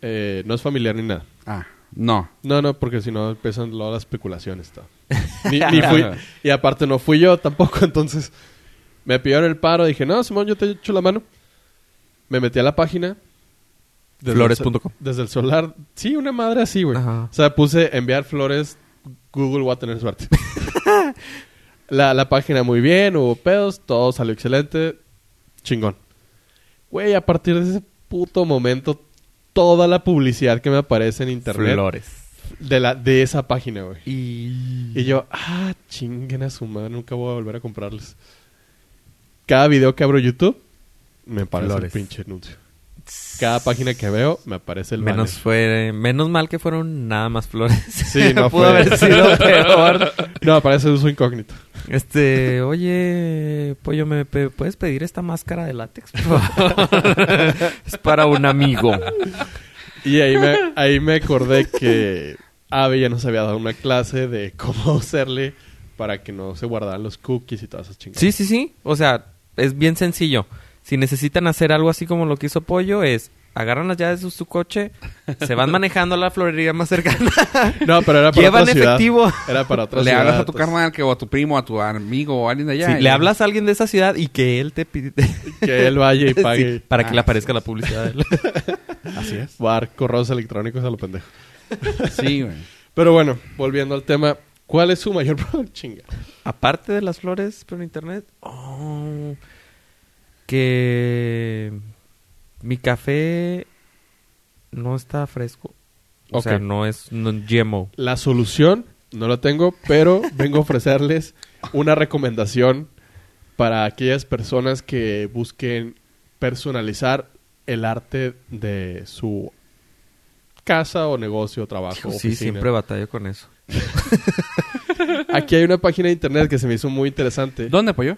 Eh, no es familiar ni nada. Ah, no. No, no, porque si no empiezan luego las especulaciones. todo. Ni, ni fui, y aparte no fui yo tampoco, entonces me pidieron el paro. Dije, no, Simón, yo te echo la mano. Me metí a la página. desde el Flores.com. ce- Desde el solar. Sí, una madre así, güey. Ajá. O sea, puse enviar flores. Google va a tener suerte. la, la página muy bien, hubo pedos, todo salió excelente. Chingón. Güey, a partir de ese puto momento, toda la publicidad que me aparece en internet Flores. de, la, de esa página, güey. Y... Y yo, ah, chinguen a su madre, nunca voy a volver a comprarles. Cada video que abro YouTube, me Flores. el pinche anuncio. Cada página que veo, me aparece el menos banner. fue menos mal que fueron nada más flores. Sí, no pudo fue. haber sido peor. No, aparece uso incógnito. Este, oye, pollo, ¿me pe- puedes pedir esta máscara de látex? es para un amigo. Y ahí me, ahí me acordé que Ave ya nos había dado una clase de cómo hacerle para que no se guardaran los cookies y todas esas chingadas. Sí, sí, sí. O sea, es bien sencillo. Si necesitan hacer algo así como lo que hizo Pollo, es agarran las llaves de su coche, se van manejando a la florería más cercana, No, pero era para llevan otra ciudad. efectivo. Era para otra Le ciudad. hablas a tu entonces, carnal que, o a tu primo, a tu amigo o a alguien de allá. Sí, y- le hablas a alguien de esa ciudad y que él te pide Que él vaya y pague. Sí, para que Ah, le aparezca la publicidad. de él. Así es. Bar, correos electrónicos a lo pendejo. Sí, güey. Pero bueno, volviendo al tema. ¿Cuál es su mayor problema? Chinga. Aparte de las flores por internet, oh, que mi café no está fresco. O sea, no es no, GMO. La solución no la tengo, pero vengo a ofrecerles una recomendación para aquellas personas que busquen personalizar el arte de su casa o negocio, trabajo, Sí, oficina. siempre batallo con eso. Aquí hay una página de internet que se me hizo muy interesante ¿Dónde, pollo?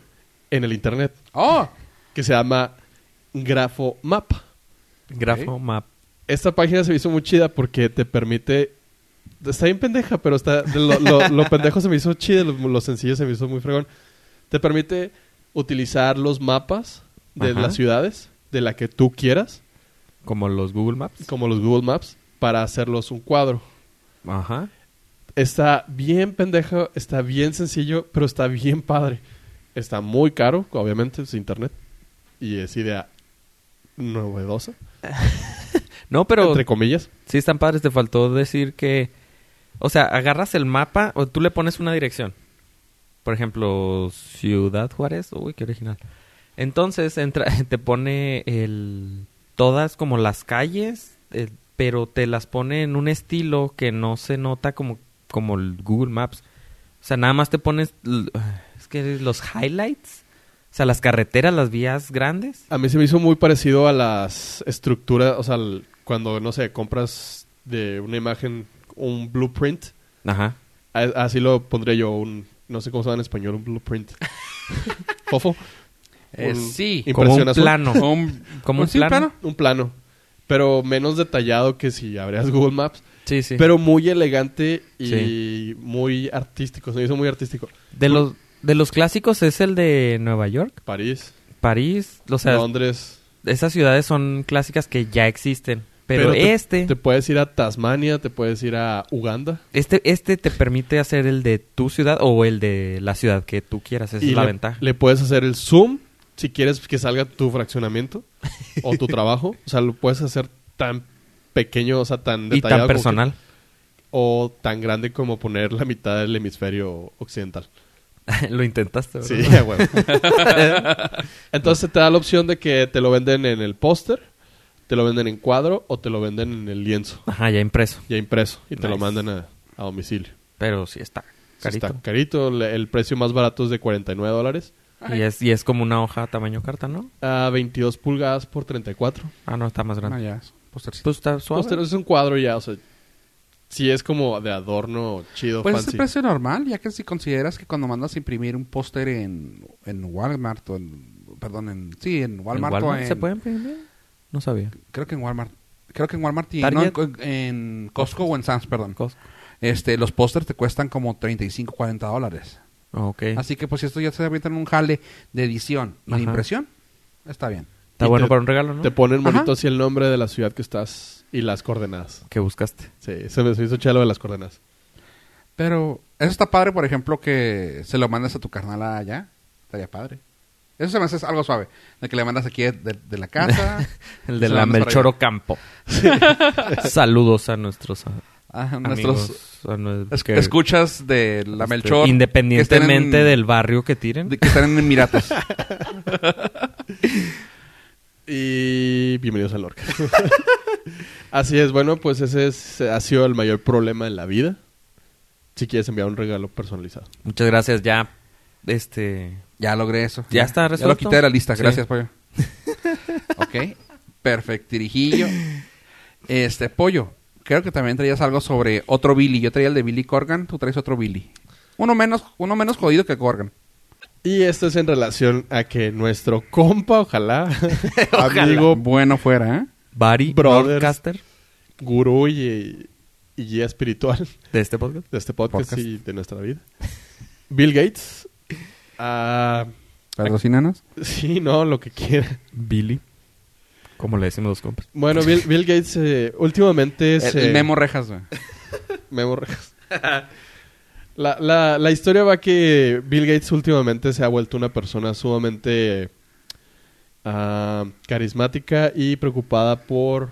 en el internet ¡Oh! Que se llama Grafomap. Grafo Map. Esta página se me hizo muy chida porque te permite. Está bien pendeja, pero está. Lo, lo- lo pendejo se me hizo chido, lo, lo sencillo se me hizo muy fregón. Te permite utilizar los mapas de Ajá. las ciudades, de la que tú quieras, Como los Google Maps. como los Google Maps, para hacerlos un cuadro. Ajá. Está bien pendejo, está bien sencillo, pero está bien padre. Está muy caro, obviamente, es internet. Y es idea novedosa, No, pero entre comillas. sí están padres. Te faltó decir que... O sea, agarras el mapa o tú le pones una dirección. Por ejemplo, Ciudad Juárez. Uy, qué original. Entonces entra, te pone el todas como las calles, eh, pero te las pone en un estilo que no se nota como, como el Google Maps. O sea, nada más te pones... Es que los highlights. O sea, las carreteras, las vías grandes. A mí se me hizo muy parecido a las estructuras, o sea, cuando, no sé, compras de una imagen un blueprint, Ajá. a- así lo pondría yo, un, no sé cómo se llama en español, un blueprint. Fofo. Eh, sí. Como un plano. Un, Como un sí, plano. Un plano, pero menos detallado que si abrías Google Maps, Sí, sí. pero muy elegante y Sí. muy artístico, se me hizo muy artístico. De los, de los clásicos es el de Nueva York, París, París, o sea, Londres. esas ciudades son clásicas que ya existen. Pero, te- este, Te puedes ir a Tasmania, te puedes ir a Uganda. este, este te permite hacer el de tu ciudad o el de la ciudad que tú quieras. Esa y es la le, ventaja. le puedes hacer el zoom si quieres que salga tu fraccionamiento o tu trabajo. O sea, lo puedes hacer tan pequeño, o sea, tan y detallado. tan como que- personal. o tan grande como poner la mitad del hemisferio occidental. Lo intentaste, Sí, ¿verdad? a huevo. Entonces te da la opción de que te lo venden en el póster, te lo venden en cuadro o te lo venden en el lienzo, Ajá, ya impreso. ya impreso, y te lo mandan a, a domicilio. Pero sí está Sí, carito. Está carito, el precio más barato es de 49 dólares. Y es, y es como una hoja tamaño carta, ¿no? A 22 pulgadas por 34. Ah, no, está más grande. Ah, ya. postercito. Pues está suave. Póster es un cuadro ya, o sea, sí es como de adorno chido, Pues es el precio normal, ya que si consideras que cuando mandas a imprimir un póster en, en Walmart o en... Perdón, en... Sí, en ¿En Walmart, o en... se puede imprimir? No sabía. Creo que en Walmart. Creo que en Walmart y... No, en, en Costco o en Sam's, perdón. Costco. Este, los pósters te cuestan como 35, 40 dólares. Ok. Así que pues si esto ya se avientan un jale de edición y de impresión, está bien. Está bueno te- para un regalo, ¿no? Te ponen bonito así el nombre de la ciudad que estás y las coordenadas. Que buscaste. Sí, se me hizo chalo de las coordenadas. Pero eso está padre, por ejemplo, que se lo mandes a tu carnal allá. Estaría padre. Eso se me hace algo suave. De que le mandas aquí de, de la casa. El de la mandas Melchoro Campo. Saludos a nuestros a- a amigos. nuestros a nue- es- que- escuchas de la este, Melchor. Independientemente en- del barrio que tiren. de- que están en Emiratos. Y bienvenidos al Lorca. Así es, bueno, pues ese es- ha sido el mayor problema en la vida. Si quieres enviar un regalo personalizado. Muchas gracias. Ya, este... ya logré eso. ¿Ya está Ya lo resuelto? quité de la lista. Sí. Gracias, pollo. ok. Perfectirijillo. Este, pollo. Creo que también traías algo sobre otro Billy. Yo traía el de Billy Corgan. Tú traes otro Billy. Uno menos, uno menos jodido que Corgan. Y esto es en relación a que nuestro compa, ojalá, Ojalá. amigo, Bueno fuera, ¿eh? Barry. Broadcaster gurú y, y guía espiritual de este podcast. de este podcast, Podcast. y de nuestra vida. Bill Gates. Ah, Patrocínanos. sí, no, lo que quiera. Billy. Como le decimos los compas. Bueno, Bill, Bill Gates eh, últimamente El, se... el Memo Rejas, güey. Memo Rejas. La, la, la historia va que Bill Gates últimamente se ha vuelto una persona sumamente ah, carismática y preocupada por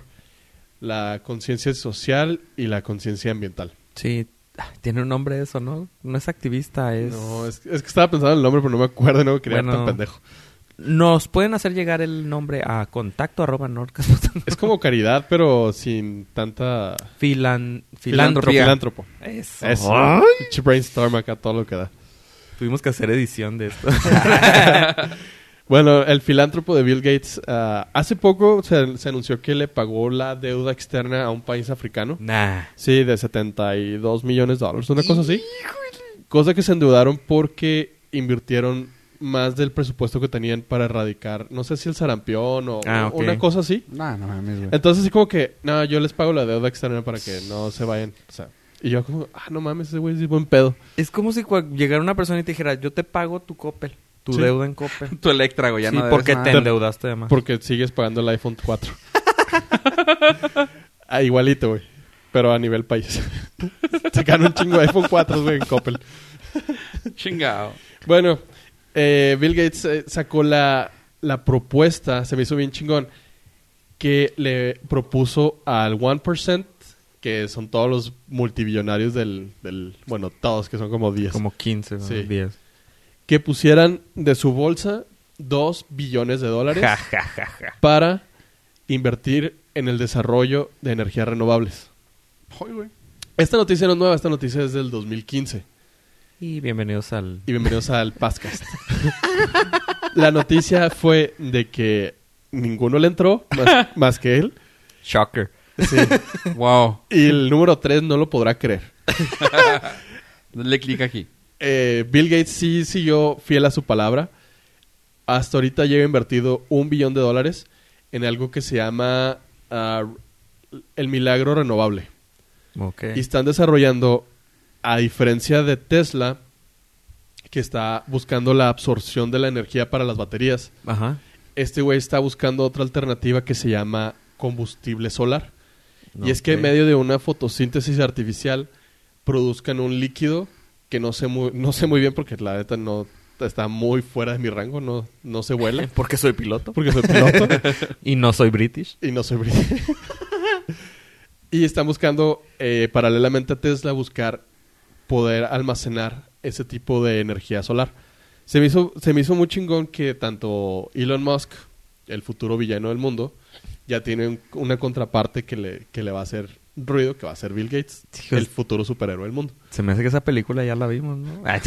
la conciencia social y la conciencia ambiental. Sí, ah, tiene un nombre eso, ¿no? No es activista, es... No, es, es que estaba pensando en el nombre, pero no me acuerdo, no me quería Bueno. tan pendejo. Nos pueden hacer llegar el nombre a contacto arroba. Es como caridad, pero sin tanta... Filan... Filántropo. Filántropo. Eso. Eso. Ay. Brainstorm acá, todo lo que da. Tuvimos que hacer edición de esto. Bueno, el filántropo de Bill Gates ah, hace poco se, se anunció que le pagó la deuda externa a un país africano. nah. Sí, de 72 millones de dólares, una cosa así. Cosa que se endeudaron porque invirtieron más del presupuesto que tenían para erradicar, no sé si el sarampión o Ah, o una cosa así. No, no mames, güey. Entonces así como que, no, yo les pago la deuda externa para que no se vayan. O sea, y yo como, ah, no mames, ese güey es buen pedo. Es como si llegara una persona y te dijera, yo te pago tu Coppel, tu Sí. deuda en Coppel. Tu Electra, güey, ya sí, no porque nada. te endeudaste además. Porque sigues pagando el iPhone 4. ah, igualito, güey. Pero a nivel país. Se gana un chingo de iPhone 4, güey, en Coppel. Chingado. Bueno, eh, Bill Gates eh, sacó la, la propuesta, se me hizo bien chingón, que le propuso al 1%, que son todos los multibillonarios del, del bueno, todos, que son como 10, Como 15 o Sí. 10. que pusieran de su bolsa 2 billones de dólares Ja, ja, ja, ja. para invertir en el desarrollo de energías renovables. Esta noticia no es nueva, esta noticia es del 2015. Y bienvenidos al... Y bienvenidos al Pascast. La noticia fue de que ninguno le entró, más, más que él. Shocker. Sí. Wow. Y el número 3 no lo podrá creer. Dale clic aquí. Eh, Bill Gates sí siguió fiel a su palabra. Hasta ahorita lleva invertido un billón de dólares en algo que se llama ah, el milagro renovable. Ok. Y están desarrollando, a diferencia de Tesla, que está buscando la absorción de la energía para las baterías, Ajá. este güey está buscando otra alternativa que se llama combustible solar. Y es que en medio de una fotosíntesis artificial produzcan un líquido que no sé muy, no sé muy bien porque la neta no está muy fuera de mi rango, no, no se vuela. Porque soy piloto. porque soy piloto Y no soy british. y no soy brillante. y están buscando, eh, paralelamente a Tesla, buscar poder almacenar ese tipo de energía solar. Se me hizo, se me hizo muy chingón que tanto Elon Musk, el futuro villano del mundo, ya tiene un- una contraparte que le, que le va a hacer ruido, que va a ser Bill Gates, el futuro superhéroe del mundo. Se me hace que esa película ya la vimos, ¿no? Ah.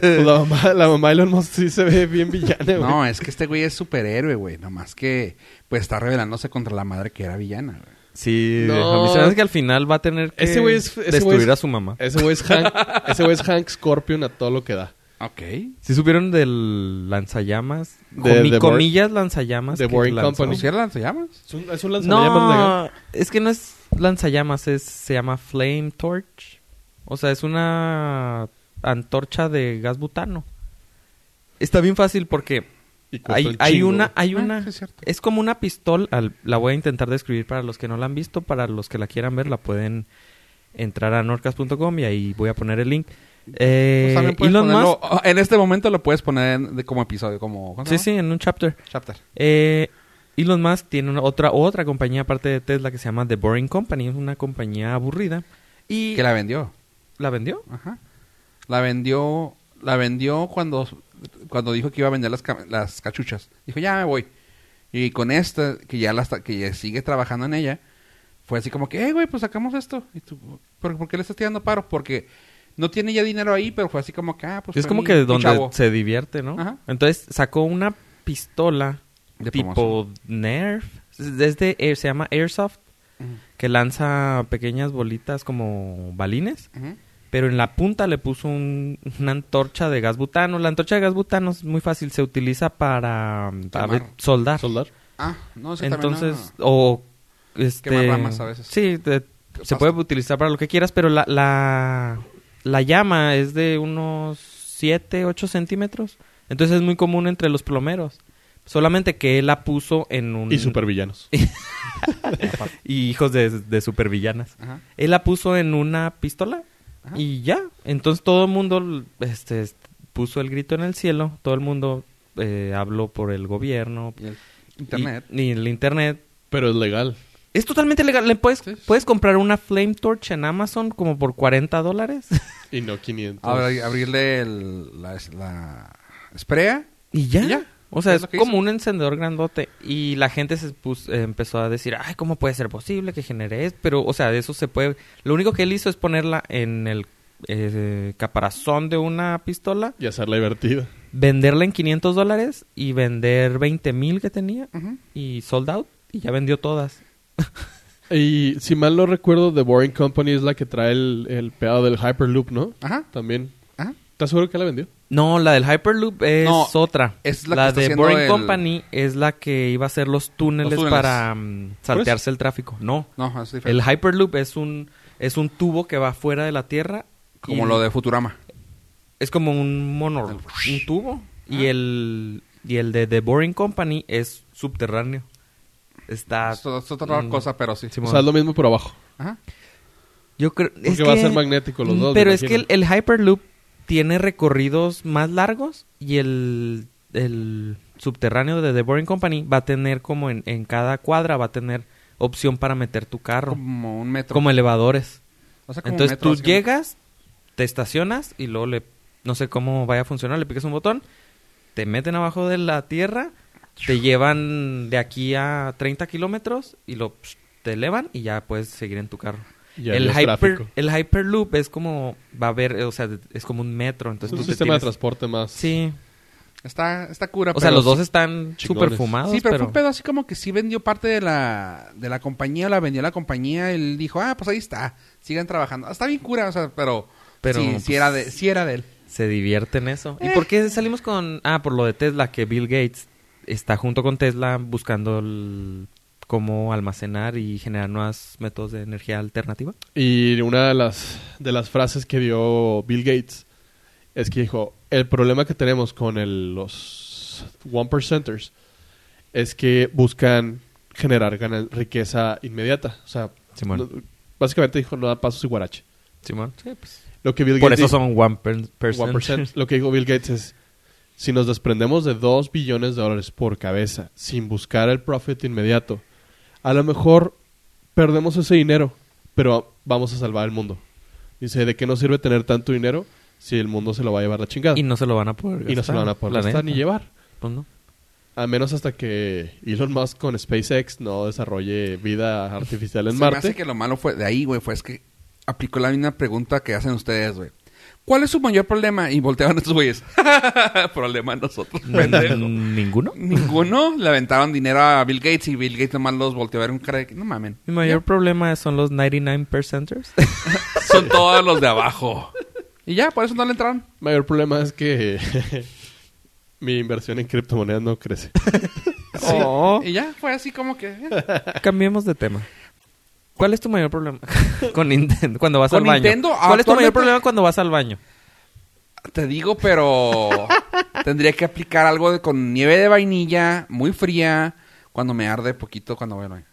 Pues la, mamá, la mamá de Elon Musk sí se ve bien villana, güey. No, es que este güey es superhéroe, güey. Nomás que, pues, está rebelándose contra la madre que era villana, güey. Sí, No. a mí se me hace que al final va a tener que Ese güey es- ese destruir güey es- a su mamá. Ese güey es Hank, ese güey es Hank Scorpion a todo lo que da. Ok. ¿Sí supieron del lanzallamas? De- Comi- de Boring- comillas lanzallamas. de Boring lanzó. Company. ¿Cómo cierra? ¿Se llama? Es un, es un lanzallamas legal. No, es que no es lanzallamas, es, se llama Flame Torch. O sea, es una antorcha de gas butano. Está bien fácil porque hay, una, hay Ah, una, es como una pistola. al- la voy a intentar describir para los que no la han visto, para los que la quieran ver, la pueden entrar a norcas.com y ahí voy a poner el link. Eh, Pues Elon ponerlo- Musk, En este momento lo puedes poner en- de- como episodio, como... ¿cómo se sí, sí, en un chapter. Chapter. Eh, Elon Musk tiene una, otra otra compañía aparte de Tesla que se llama The Boring Company, es una compañía aburrida y Que la vendió. ¿La vendió. Ajá. La vendió... La vendió cuando... Cuando dijo que iba a vender las, las cachuchas. Dijo, ya me voy. Y con esta, que ya, la que ya sigue trabajando en ella, fue así como que, eh, güey, pues sacamos esto. Y tú, ¿por, por qué le estás tirando paro? Porque no tiene ya dinero ahí, pero fue así como que, ah, pues es como que donde chavo. se divierte, ¿no? Ajá. Entonces sacó una pistola De tipo Nerf, es de Air- se llama Airsoft, que lanza pequeñas bolitas como balines, Ujú. Pero en la punta le puso un- una antorcha de gas butano. La antorcha de gas butano es muy fácil, se utiliza para, para Quemar. soldar. Soldar. Ah, no, es que también, Entonces, o este Quemar ramas a veces. Sí, te- se puede utilizar para lo que quieras, pero la, la, la llama es de unos 7, 8 centímetros. Entonces es muy común entre los plomeros. Solamente que él la puso en un... Y supervillanos. y hijos de, de supervillanas. Ajá. Él la puso en una pistola Ajá. y ya. Entonces todo el mundo este, est- puso el grito en el cielo. Todo el mundo eh, habló por el gobierno. Y el internet. Y, y el internet. Pero es legal. Es totalmente legal. Le puedes, Sí, sí. puedes comprar una Flame Torch en Amazon como por 40 dólares. Y no 500. Abri- abrirle el- la, la esprea. y ya. Y ya. O sea, Es como hizo. un encendedor grandote. Y la gente se pus- eh, empezó a decir, ay, ¿cómo puede ser posible que genere esto? Pero, o sea, de eso se puede... Lo único que él hizo es ponerla en el eh, caparazón de una pistola, Y hacerla divertida. venderla en 500 dólares y vender 20 mil que tenía y sold out. Y ya vendió todas. Y si mal no recuerdo, The Boring Company es la que trae el, el pedo del Hyperloop, ¿no? Ajá. También. ¿Estás seguro que la vendió? No, la del Hyperloop es No, otra. es la que está de Boring el- Company es la que iba a hacer los túneles, Los túneles. para mm, saltearse el tráfico. No, No, es el diferente. Hyperloop es un es un tubo que va fuera de la Tierra. Como lo de Futurama. Es como un mono, un tubo. Y Ah. el y el de The Boring Company es subterráneo. Está... Es, es otra mm, cosa, pero sí. sí, O sea, es lo mismo pero abajo. Ajá. Yo creo... Porque es va a ser magnético los dos. Pero es que el, el Hyperloop tiene recorridos más largos y el, el subterráneo de The Boring Company va a tener como en, en cada cuadra va a tener opción para meter tu carro. Como, un metro. elevadores. O sea, como un Entonces metro, tú llegas, te estacionas y luego le... No sé cómo vaya a funcionar, le picas un botón, te meten abajo de la tierra, te llevan de aquí a 30 kilómetros y lo psh, te elevan y ya puedes seguir en tu carro. Ya el, hyper, el Hyperloop es como, va a haber, o sea, es como un metro. Es Entonces un tú te sistema de transporte más. Sí, Está, está cura. o sea, los dos están súper fumados, Sí, pero, pero... fue un pedo así como que sí vendió parte de la, de la compañía, la vendió la compañía, él dijo, ah, pues ahí está, sigan trabajando. Está bien cura, o sea, pero, Pero, sí, pues, sí era de, sí era de él. se divierte en eso. ¿Y Eh. por qué salimos con...? Ah, por lo de Tesla, que Bill Gates está junto con Tesla buscando el- cómo almacenar y generar nuevos métodos de energía alternativa. Y una de las, de las frases que dio Bill Gates es que dijo, el problema que tenemos con el- los one percenters es que buscan generar gana- riqueza inmediata. O sea, no- básicamente dijo, no da pasos y guarache. Simón. Sí, pues. Lo que Bill Por Gates eso dijo- son one per- percent. 1%. Lo que dijo Bill Gates es, si nos desprendemos de 2 billones de dólares por cabeza sin buscar el profit inmediato, a lo mejor perdemos ese dinero, pero vamos a salvar el mundo. Dice, ¿de qué nos sirve tener tanto dinero si el mundo se lo va a llevar la chingada? Y no se lo van a poder gastar. Y no se lo van a poder gastar neta. ni llevar. Pues no. A menos hasta que Elon Musk con SpaceX no desarrolle vida artificial en Se me Marte. hace que lo malo fue de ahí, güey, fue es que aplicó la misma pregunta que hacen ustedes, güey. ¿Cuál es su mayor problema? Y volteaban estos güeyes. problema nosotros, pendejo. ¿Ninguno? Ninguno le aventaron dinero a Bill Gates y Bill Gates nomás los volteó a ver un cara de que no mamen. Mi mayor Ya. problema son los 99 percenters. Son todos los de abajo. Y ya, por eso no le entraron. Mayor problema es que mi inversión en criptomonedas no crece. Oh. Y ya, fue así como que... eh. Cambiemos de tema. ¿Cuál es tu mayor problema con Nintendo cuando vas Con al baño? Nintendo, ¿Cuál es tu mayor problema cuando vas al baño? Te digo, pero tendría que aplicar algo de, con nieve de vainilla, muy fría, cuando me arde poquito cuando voy al baño.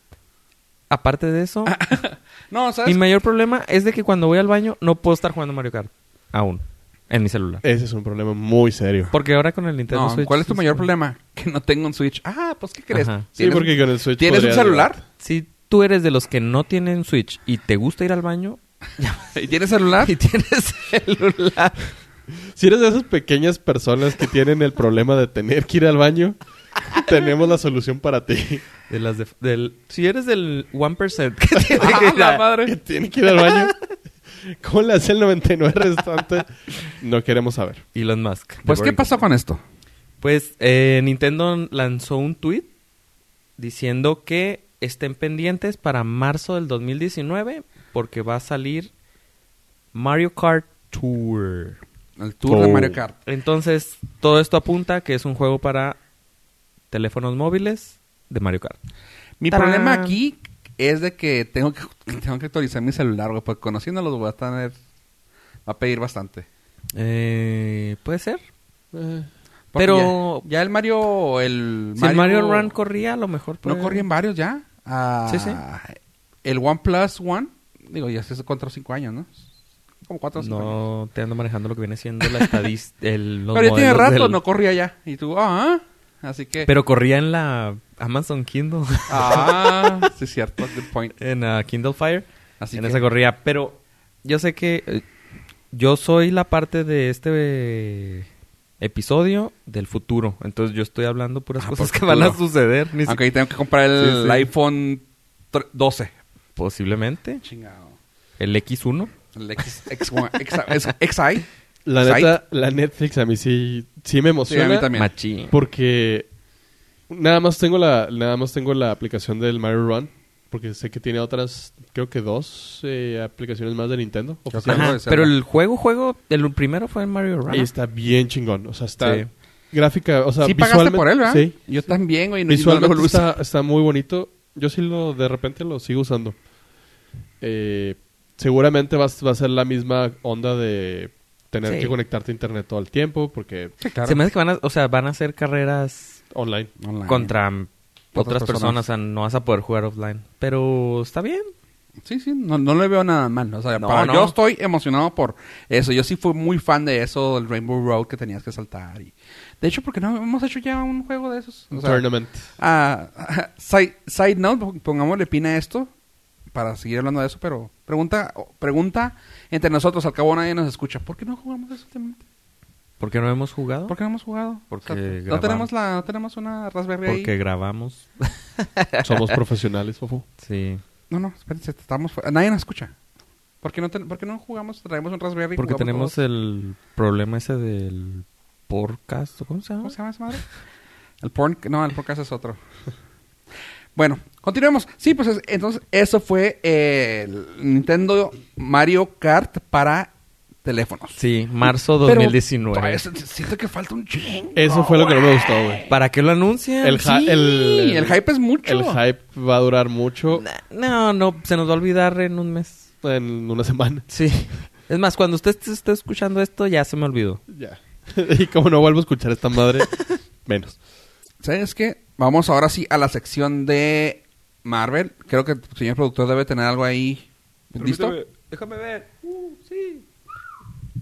Aparte de eso, No, ¿sabes? mi mayor problema es de que cuando voy al baño no puedo estar jugando Mario Kart. Aún. En mi celular. Ese es un problema muy serio. Porque ahora con el Nintendo No, Switch... ¿cuál es tu mayor sí. problema? Que no tengo un Switch. Ah, pues ¿qué crees? Sí, ¿Tienes- porque con el Switch ¿Tienes un celular? llevar- Si tú eres de los que no tienen Switch y te gusta ir al baño ¿Y tienes celular? y tienes celular... Si eres de esas pequeñas personas que tienen el problema de tener que ir al baño, tenemos la solución para ti. De las de- del, si eres del 1% que tiene ¡Ah, que ir la a- madre! Que tiene que ir al baño. ¿Cómo le hace el 99 restante? No queremos saber. Elon Musk. Pues, ¿qué pasó con esto? Pues eh, Nintendo lanzó un tweet diciendo que estén pendientes para marzo del 2019 porque va a salir Mario Kart Tour. El tour de. Mario Kart. Entonces, todo esto apunta que es un juego para teléfonos móviles de Mario Kart. Mi ¡Tarán! problema aquí es de que tengo que, tengo que actualizar mi celular, güey. Porque conociéndolos voy a tener... Va a pedir bastante. Eh, ¿Puede ser? Eh, Pero Ya, ya el Mario... El si el Mario Run corría, a lo mejor... No puede- corrían varios ya. Ah, Sí, sí. El OnePlus One, digo, ya hace 4 o 5 años, ¿no? Como 4 o 5 años. No te ando manejando lo que viene siendo la estadística. Pero ya tiene rato, del- no corría ya. Y tú, ah, así que... Pero corría en la Amazon Kindle. Ah, sí es cierto, good point. en ah, Kindle Fire. Así en que... esa corría. Pero yo sé que eh, yo soy la parte de este eh, episodio del futuro. Entonces yo estoy hablando puras Ah, cosas que van a suceder. Ni si- ahí tengo que comprar el Sí, sí. iPhone tre- 12. Posiblemente. Chingado. El X1. El X, X1, X, XI. La neta, la Netflix a mí sí, sí me Sí, emociona. a mí también. Machín. Porque nada más tengo la, nada más tengo la aplicación del Mario Run. Porque sé que tiene otras, creo que dos eh, aplicaciones más de Nintendo. Ajá, pero el juego, juego, el primero fue el Mario Run. Y está bien chingón. O sea, está Sí. gráfica, o sea, sí pagaste visualmente. por él, ¿verdad? Sí. Yo también, güey. no- y no Visualmente está, está muy bonito. Yo sí lo, de repente lo sigo usando. Eh, seguramente va, a- va a ser la misma onda de tener Sí. que conectarte a internet todo el tiempo porque Sí, claro. Se me hace que van a, o sea, van a hacer carreras online. Online. contra otras personas. personas. O sea, no vas a poder jugar offline. Pero está bien. Sí, sí, no, no le veo nada mal. O sea, No, para- no. yo estoy emocionado por eso. Yo sí fui muy fan de eso, del Rainbow Road que tenías que saltar. Y... De hecho, porque no hemos hecho ya un juego de esos. O sea, Tournament. ah, side, side note, pongámosle pin a esto para seguir hablando de eso, pero pregunta, pregunta entre nosotros, al cabo nadie nos escucha. ¿Por qué no jugamos eso últimamente? ¿Por qué no hemos jugado? ¿Por qué no hemos jugado? Porque O sea, no tenemos la, no tenemos una Raspberry ahí? Porque grabamos. Somos profesionales, Fofo. Sí. No, no, espérense, estamos fuera. Nadie nos escucha. ¿Por qué no, ten- por qué no jugamos? Traemos un Raspberry. Porque tenemos todos? el problema ese del podcast. ¿Cómo se llama? ¿Cómo se llama esa madre? El porn... No, el podcast es otro. bueno, continuemos. Sí, pues es- entonces eso fue eh, el Nintendo Mario Kart para teléfonos. Sí, marzo Pero 2019. todavía se- siento que falta un chingo. Eso fue lo que no me gustó, güey. ¿Para qué lo anuncian? El, Sí, el, el hype es mucho. El hype va a durar mucho No, no, se nos va a olvidar en un mes. en una semana. Sí. Es más, cuando usted esté- esté escuchando esto, ya se me olvidó. Ya. y como no vuelvo a escuchar esta madre, menos. ¿Sabes qué? Vamos ahora sí a la sección de Marvel. Creo que el señor productor debe tener algo ahí. ¿Listo? Déjame ver.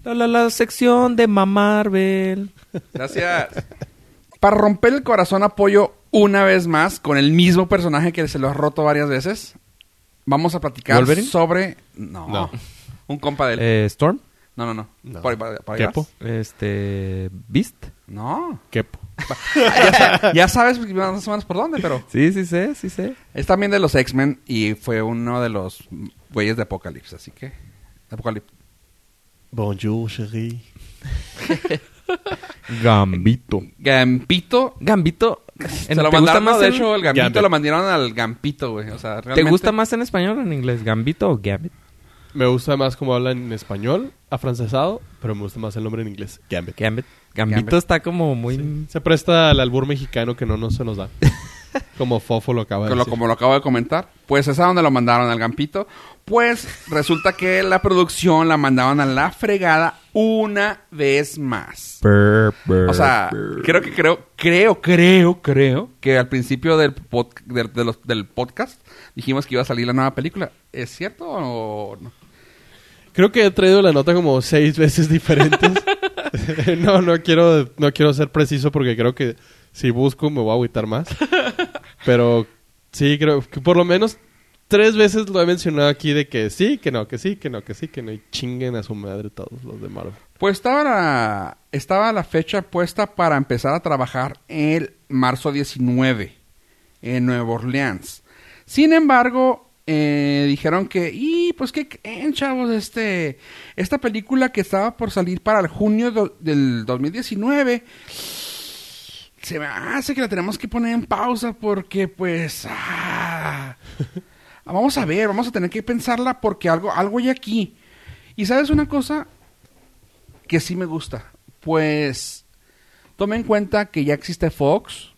La, la, la sección de Mamarvel. Gracias. Para romper el corazón apoyo una vez más con el mismo personaje que se lo ha roto varias veces. Vamos a platicar ¿Wolverine? sobre... No. No. Un compa de él. Eh, Storm. no, no, no. no. Por ahí- por ahí- por ahí Kepo. vas. Este. Beast. No. Kepo. ya, sa- ya sabes más o menos por dónde, pero... Sí, sí sé, sí sé. Es también de los X-Men y fue uno de los güeyes de Apocalypse, así que... Apocalypse. Bonjour, chérie. Gambito. Gambito. Gambito. Se en- lo ¿te gusta mandaron, más de en- hecho, el Gambito Gambit. lo mandaron al Gampito, güey. O sea, ¿Te realmente... gusta más en español o en inglés? ¿Gambito o Gambit? Me gusta más cómo hablan en español, afrancesado, pero me gusta más el nombre en inglés. Gambit. Gambit. Gambito Gambit. está como muy... Se presta al albur mexicano que no, no se nos da. como Fofo lo acaba de Como lo, decir. como lo acabo de comentar. Pues es a donde lo mandaron al Gampito. Pues resulta que la producción la mandaron a la fregada una vez más. O sea, creo que creo, creo, creo, creo que al principio del, pod- del, de los- del podcast dijimos que iba a salir la nueva película. ¿Es cierto o no? Creo que he traído la nota como seis veces diferentes. no, no quiero, no quiero ser preciso porque creo que si busco me voy a agüitar más. Pero sí, creo que por lo menos tres veces lo he mencionado aquí de que sí, que no, que sí, que no, que sí, que no. Y chinguen a su madre todos los de Marvel. Pues estaba la, estaba la fecha puesta para empezar a trabajar el marzo 19 en Nueva Orleans. Sin embargo, eh, dijeron que, y pues que creen, chavos, este, esta película que estaba por salir para el junio do- del 2019, se me hace que la tenemos que poner en pausa porque pues, ah, vamos a ver, vamos a tener que pensarla porque algo, algo hay aquí. Y sabes una cosa, que sí me gusta. Pues tome en cuenta que ya existe Fox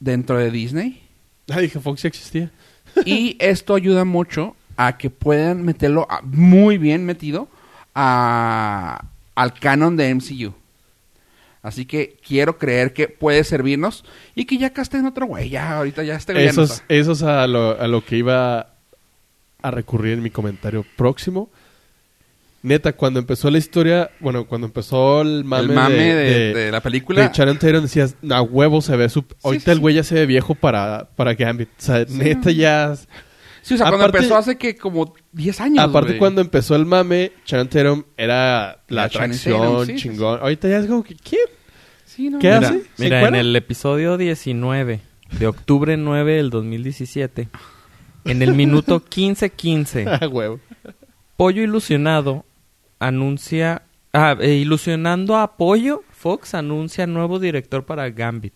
dentro de Disney Ah, dije, Fox ya existía. y esto ayuda mucho a que puedan meterlo a- muy bien metido a- al canon de MCU. Así que quiero creer que puede servirnos y que ya casten otro güey. Ya, ahorita ya güey ya Eso es, eso es a, lo, a lo que iba a recurrir en mi comentario próximo. Neta, cuando empezó la historia, bueno, cuando empezó el mame, el mame de, de, de la película. de Sharon Tatum, decías, a huevo se ve su... Ahorita sí, el sí. güey ya se ve viejo para, para Gambit. O sea, neta ya... sí, o sea, cuando aparte- empezó hace que como 10 años. Aparte, güey. cuando empezó el mame, Sharon Tatum era la La atracción Tatum, sí, sí, chingón. Ahorita ya es como que, ¿quién? Sí, no, ¿Qué mira. hace? Mira, ¿Se mira en el episodio 19 de octubre 9 del 2017, en el minuto 15-15, Ah, huevo. Pollo Ilusionado anuncia... Ah, eh, ilusionando a Pollo, Fox anuncia nuevo director para Gambit.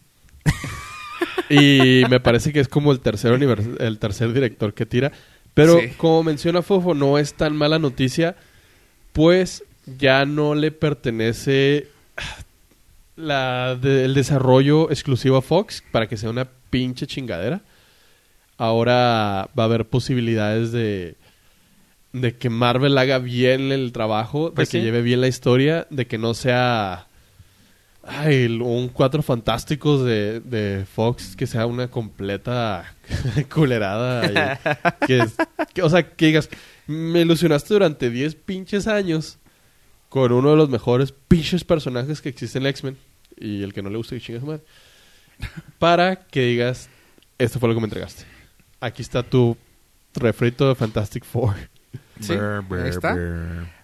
Y me parece que es como el tercer, univers- el tercer director que tira. Pero Sí. como menciona Fofo, no es tan mala noticia, pues ya no le pertenece la de- el desarrollo exclusivo a Fox para que sea una pinche chingadera. Ahora va a haber posibilidades de, de que Marvel haga bien el trabajo, Pues de que sí. lleve bien la historia, de que no sea ay, un cuatro fantásticos de, de Fox que sea una completa culerada. y que, que- o sea, que digas, me ilusionaste durante 10 pinches años con uno de los mejores pinches personajes que existen en X-Men. Y el que no le guste, que su madre. Para que digas, esto fue lo que me entregaste. Aquí está tu refrito de Fantastic Four. Sí, ahí está.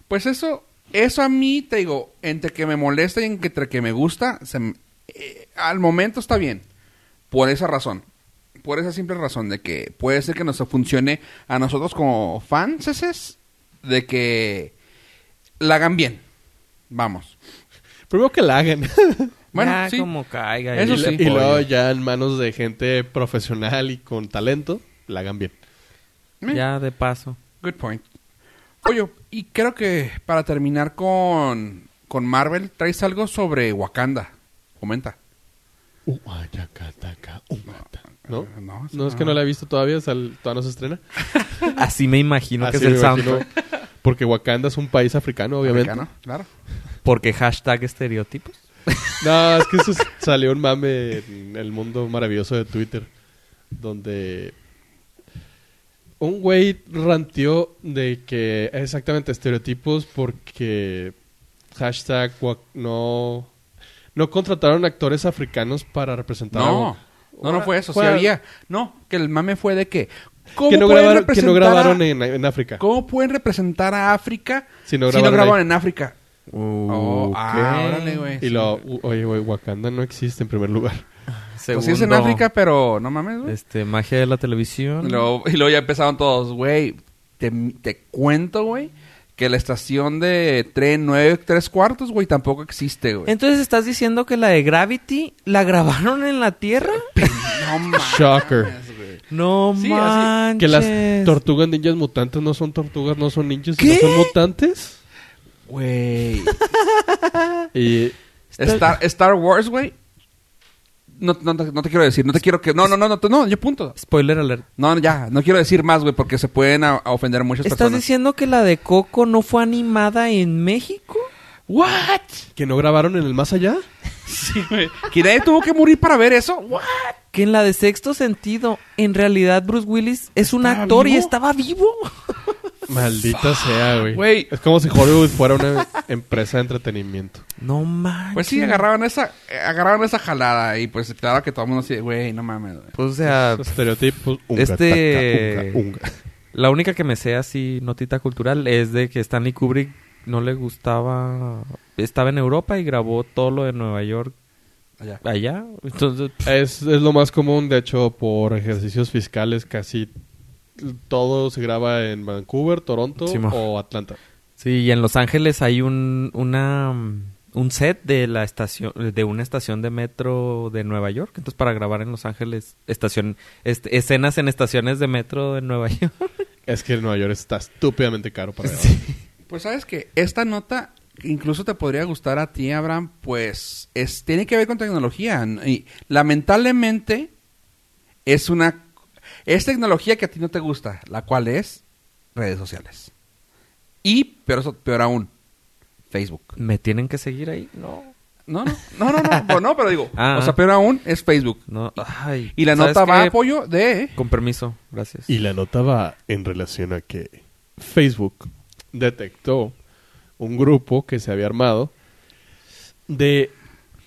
Pues eso, eso a mí, te digo, entre que me molesta y entre que me gusta, se eh, al momento está bien. Por esa razón. Por esa simple razón de que puede ser que nos funcione a nosotros como fans, de que la hagan bien. Vamos. Primero que la hagan. Bueno, Ya sí. como caiga. Eso y- sí. y luego ya en manos de gente profesional y con talento, la hagan bien. Eh, Ya de paso. Good point. Oye, y creo que para terminar con, con Marvel, traes algo sobre Wakanda. Comenta. ¿No? No, No, es que no la he visto todavía, sal- todavía no se estrena. Así me imagino que Así es el soundtrack. Porque Wakanda es un país africano, obviamente. Americano, Claro. Porque hashtag estereotipos. No, es que eso es- salió un mame en el mundo maravilloso de Twitter. Donde un güey ranteó de que exactamente estereotipos porque hashtag no, no contrataron actores africanos para representar a No, no, no fue eso. Sí había. No, que el mame fue de que. ¿Cómo que no pueden grabaron, que no grabaron en, en África. ¿Cómo pueden representar a África Si no grabaron grabaron ahí. en África? Oh, Ok. ah, órale, güey. Y lo, oye, güey, Wakanda no existe en primer lugar. Pues sí es en Segundo, África, pero no mames, güey. Este, magia de la televisión. Y luego, y luego ya empezaron todos, güey. Te, te cuento, güey, que la estación de tren 9 tres cuartos, güey, tampoco existe, güey. Entonces, ¿estás diciendo que la de Gravity la grabaron en la Tierra? No mames, Shocker. No Sí, así- manches. Que las tortugas ninjas mutantes no son tortugas, no son ninjas, ¿Qué? sino son mutantes. Güey. Y Star, Star Wars, güey. No, no, te- no te quiero decir, no te quiero que... No, no, no, no, no, yo punto. Spoiler alert. No, ya, no quiero decir más, güey, porque se pueden a, a ofender muchas ¿Estás personas. diciendo que la de Coco no fue animada en México? ¿What? que no grabaron en el más allá. Sí, güey. ¿Que nadie tuvo que morir para ver eso? ¿What? Que en la de Sexto Sentido, en realidad Bruce Willis es un ¿Estaba actor y estaba vivo. Maldita sea, güey. Güey. Es como si Hollywood fuera una empresa de entretenimiento. No manches. Pues sí, agarraban esa, eh, agarraron esa jalada y pues claro que todo el mundo así, güey, no mames, güey. Pues, o sea, Estereotipos. unga, Este- taca, unga, unga. la única que me sé así, notita cultural, es de que Stanley Kubrick no le gustaba... Estaba en Europa y grabó todo lo de Nueva York Allá. allá. Entonces, Es, es lo más común, de hecho, por ejercicios fiscales casi todo se graba en Vancouver, Toronto Sí, o Atlanta. Sí, y en Los Ángeles hay un, una, un set de la estación, de una estación de metro de Nueva York. Entonces, para grabar en Los Ángeles, estación, escenas en estaciones de metro de Nueva York. Es que Nueva York está estúpidamente caro para grabar. Pues sabes que esta nota incluso te podría gustar a ti, Abraham, pues es, tiene que ver con tecnología. ¿no? Y lamentablemente es una... Es tecnología que a ti no te gusta, la cual es redes sociales. Y, peor, eso- peor aún, Facebook. ¿Me tienen que seguir ahí? No. No, no, no, no, no, pero no, pero digo, Ah. o sea, peor aún es Facebook. No, ay, Y la ¿sabes nota va qué? apoyo de... Con permiso, gracias. Y la nota va en relación a que Facebook detectó un grupo que se había armado de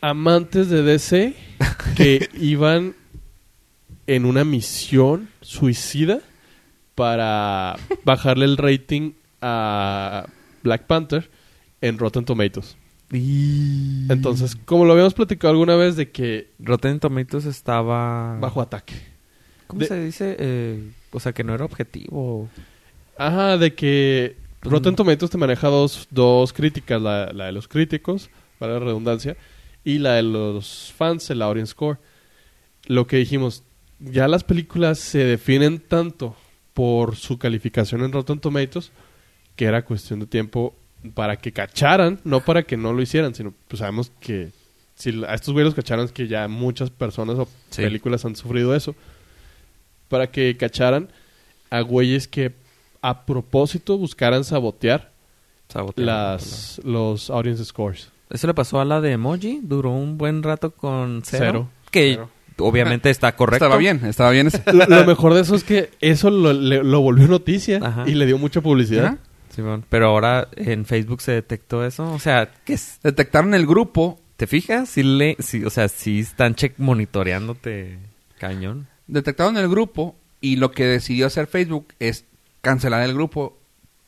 amantes de DC que iban en una misión suicida para bajarle el rating a Black Panther en Rotten Tomatoes. Entonces, como lo habíamos platicado alguna vez de que Rotten Tomatoes estaba... bajo ataque. ¿Cómo de- se dice? Eh, o sea, que no era objetivo. Ajá, de que Rotten Mm. Tomatoes te maneja dos, dos críticas, la, la de los críticos, para la redundancia, y la de los fans, el audience score. Lo que dijimos, ya las películas se definen tanto por su calificación en Rotten Tomatoes que era cuestión de tiempo para que cacharan, no para que no lo hicieran, sino pues sabemos que si a estos güeyes los cacharan es que ya muchas personas o Sí. películas han sufrido eso. Para que cacharan a güeyes que a propósito buscaran sabotear Sabotear, las, los audience scores. Eso le pasó a la de Emoji. Duró un buen rato con cero. Cero. Que Cero. Obviamente está correcto. Estaba bien, estaba bien ese. lo, lo mejor de eso es que eso lo, le- lo volvió noticia Ajá. y le dio mucha publicidad. Simón. Pero ahora en Facebook se detectó eso. O sea, ¿qué es? Detectaron el grupo, ¿Te fijas? Sí le, sí, o sea, sí están check monitoreándote cañón. detectaron el grupo y lo que decidió hacer Facebook es cancelar el grupo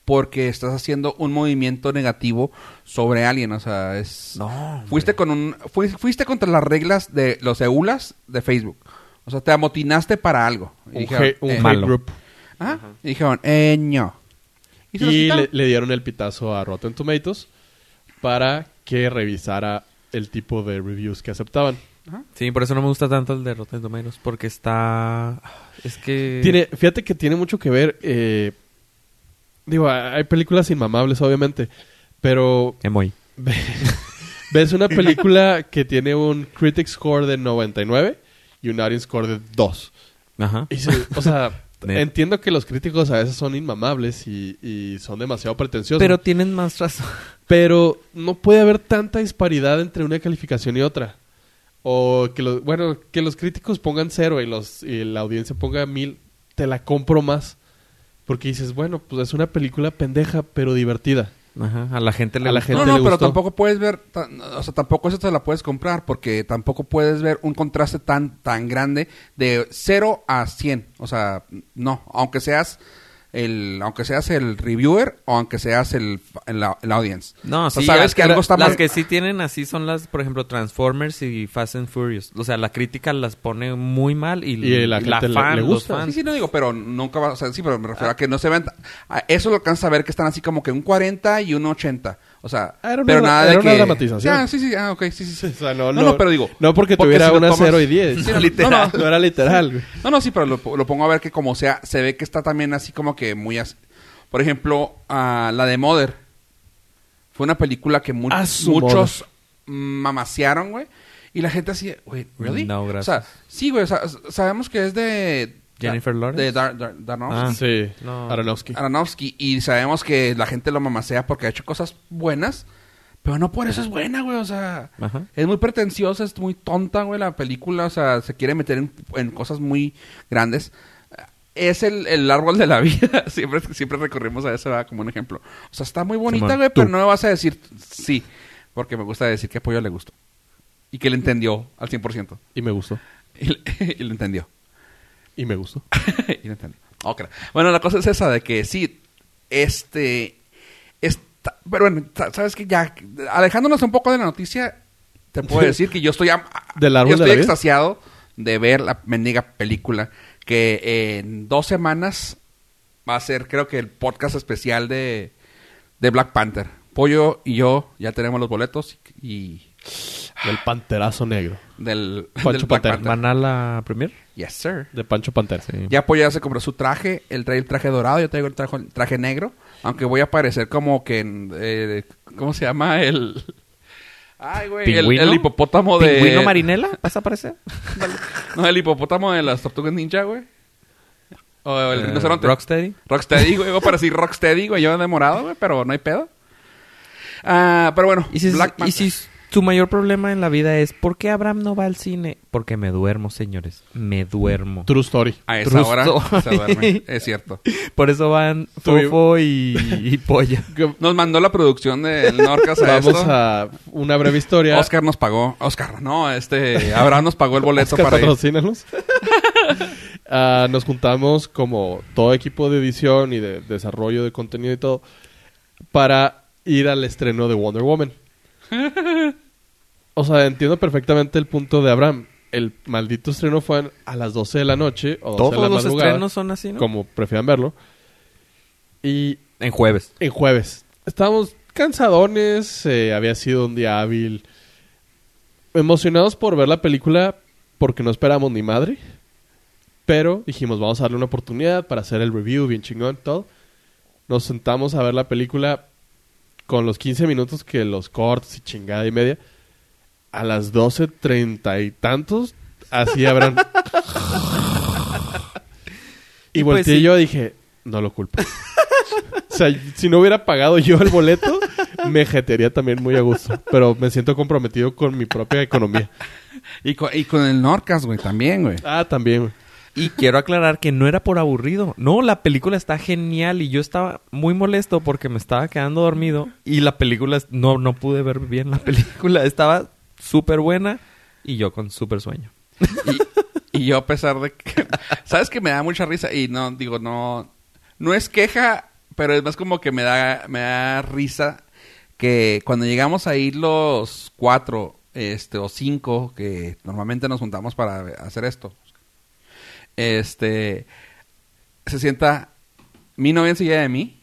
porque estás haciendo un movimiento negativo sobre alguien, o sea, es No. fuiste con un fui- fuiste contra las reglas de los EULAs de Facebook. O sea, te amotinaste para algo. Y Un, dijeron, un eh, hate malo. group. ajá, y dijeron, eh, no. Y, le, le dieron el pitazo a Rotten Tomatoes para que revisara el tipo de reviews que aceptaban. Sí, por eso no me gusta tanto el de Rotten Tomatoes. Porque está... Es que... Tiene, fíjate que tiene mucho que ver. eh, digo, hay películas inmamables, obviamente. Pero Emoy. ve- ves una película que tiene un critic score de 99 y un audience score de 2. Ajá. Y se- o sea, entiendo que los críticos a veces son inmamables y, y son demasiado pretenciosos. Pero tienen más razón. Pero no puede haber tanta disparidad entre una calificación y otra. O que los, bueno, que los críticos pongan cero y los y la audiencia ponga mil, te la compro más. Porque dices, bueno, pues es una película pendeja, pero divertida. Ajá. A la gente le A la gente no, no, le pero gustó. tampoco puedes ver, o sea, tampoco eso te la puedes comprar porque tampoco puedes ver un contraste tan tan grande de 0 a 100, o sea, no, aunque seas el aunque seas el reviewer o aunque seas el el, el audience. No, O sea, sí, sabes que algo está las mal. que sí tienen así son las, por ejemplo, Transformers y Fast and Furious. O sea, la crítica las pone muy mal y, Y la gente le- fan, le los gusta. fans. Sí, sí, no digo, pero nunca va, o sea, sí, pero me refiero a que no se ven, eso lo alcanzas a ver que están así como que un 40 y un 80. O sea, Ah, era una- pero nada de una que dramatización. Ah, sí, sí, ah, ok, sí, sí, sí. O sea, no, No, no, pero digo, No porque, porque tuviera si una tomas- 0 y 10. Sí, no, literal. no, no era literal. güey. No, no, sí, pero lo, lo pongo a ver que como sea, se ve que está también así como que muy... as- Por ejemplo, ah, la de Mother. Fue una película que mu- Ah, muchos mamasearon, güey. Y la gente así, güey, ¿really? No, O gracias. sea, sí, güey, o sea, sabemos que es de... Jennifer Lawrence. De Dar, Dar- Darnowski. Ah. Sí, No. Aronofsky. Aronofsky. Y sabemos que la gente lo mamasea porque ha hecho cosas buenas. Pero no por eso es buena, güey. O sea, Ajá. es muy pretenciosa, es muy tonta, güey, la película. O sea, se quiere meter en, en cosas muy grandes. Es el, el árbol de la vida. siempre, siempre recurrimos a eso ¿verdad? como un ejemplo. O sea, está muy bonita, Simón, güey, tú. pero no me vas a decir sí. Porque me gusta decir que Pollo le gustó. Y que le entendió al 100%. Y me gustó. Y, le- y lo entendió. Y me gustó. y no entendí. Ok. Bueno, la cosa es esa de que sí, este, está, pero bueno, sa- sabes que ya, alejándonos un poco de la noticia, te puedo decir que yo estoy, am- ¿Del árbol yo de estoy vida? extasiado de ver la mendiga película que en dos semanas va a ser, creo que el podcast especial de, de Black Panther. Pollo y yo ya tenemos los boletos y Del panterazo negro. del, Pancho del Black Pantera. Panther. ¿Van a la premier? Yes, sir. De Pancho Pantera. Sí. Ya Pollo ya se compró su traje. Él trae el traje dorado, yo traigo el traje, traje negro. Aunque voy a parecer como que... en, eh, ¿Cómo se llama? El... Ay, güey. El, hipopótamo de... ¿Pingüino marinela? ¿Vas a aparecer? No, el hipopótamo de las tortugas ninja, güey. O el Eh, rinoceronte. Rocksteady. Rocksteady, güey. Voy a parecer Rocksteady, güey. Yo de morado, güey. Pero no hay pedo. Ah, pero bueno. ¿Y si, Black y Panther. si Su mayor problema en la vida es ¿por qué Abraham no va al cine? Porque me duermo, señores. Me duermo. True story. A esa hora se duerme. Es cierto. Por eso van Fofo y, y Polla. Nos mandó la producción del Norcas a Vamos esto. a una breve historia. Oscar nos pagó. Oscar, no, este... Abraham nos pagó el boleto Oscar, para ir. patrocínanos. Ah, nos juntamos como todo equipo de edición y de desarrollo de contenido y todo para ir al estreno de Wonder Woman. O sea, entiendo perfectamente el punto de Abraham. El maldito estreno fue a las 12 de la noche o 12 de la Todos los madrugada, estrenos son así, ¿no? como prefieran verlo. Y En jueves. en jueves. Estábamos cansadones, eh, había sido un día hábil. Emocionados por ver la película porque no esperamos ni madre. Pero dijimos, vamos a darle una oportunidad para hacer el review bien chingón, todo. Nos sentamos a ver la película con los 15 minutos que los cortes y chingada y media. A las 12.30 y tantos, así habrán. y Y pues volteé sí. yo y dije, no lo culpo. o sea, si no hubiera pagado yo el boleto, me jetería también muy a gusto. Pero me siento comprometido con mi propia economía. Y con, y con el Norcas, güey, también, güey. Ah, también. güey. Y quiero aclarar que no era por aburrido. No, la película está genial y yo estaba muy molesto porque me estaba quedando dormido y la película no no pude ver bien la película, estaba súper buena y yo con súper sueño. Y, yo a pesar de que... ¿Sabes que me da mucha risa? Y no, digo, no... No es queja, pero es más como que me da, me da risa que cuando llegamos a ir los cuatro este, o cinco, que normalmente nos juntamos para hacer esto, este, se sienta mi novia enseguida de mí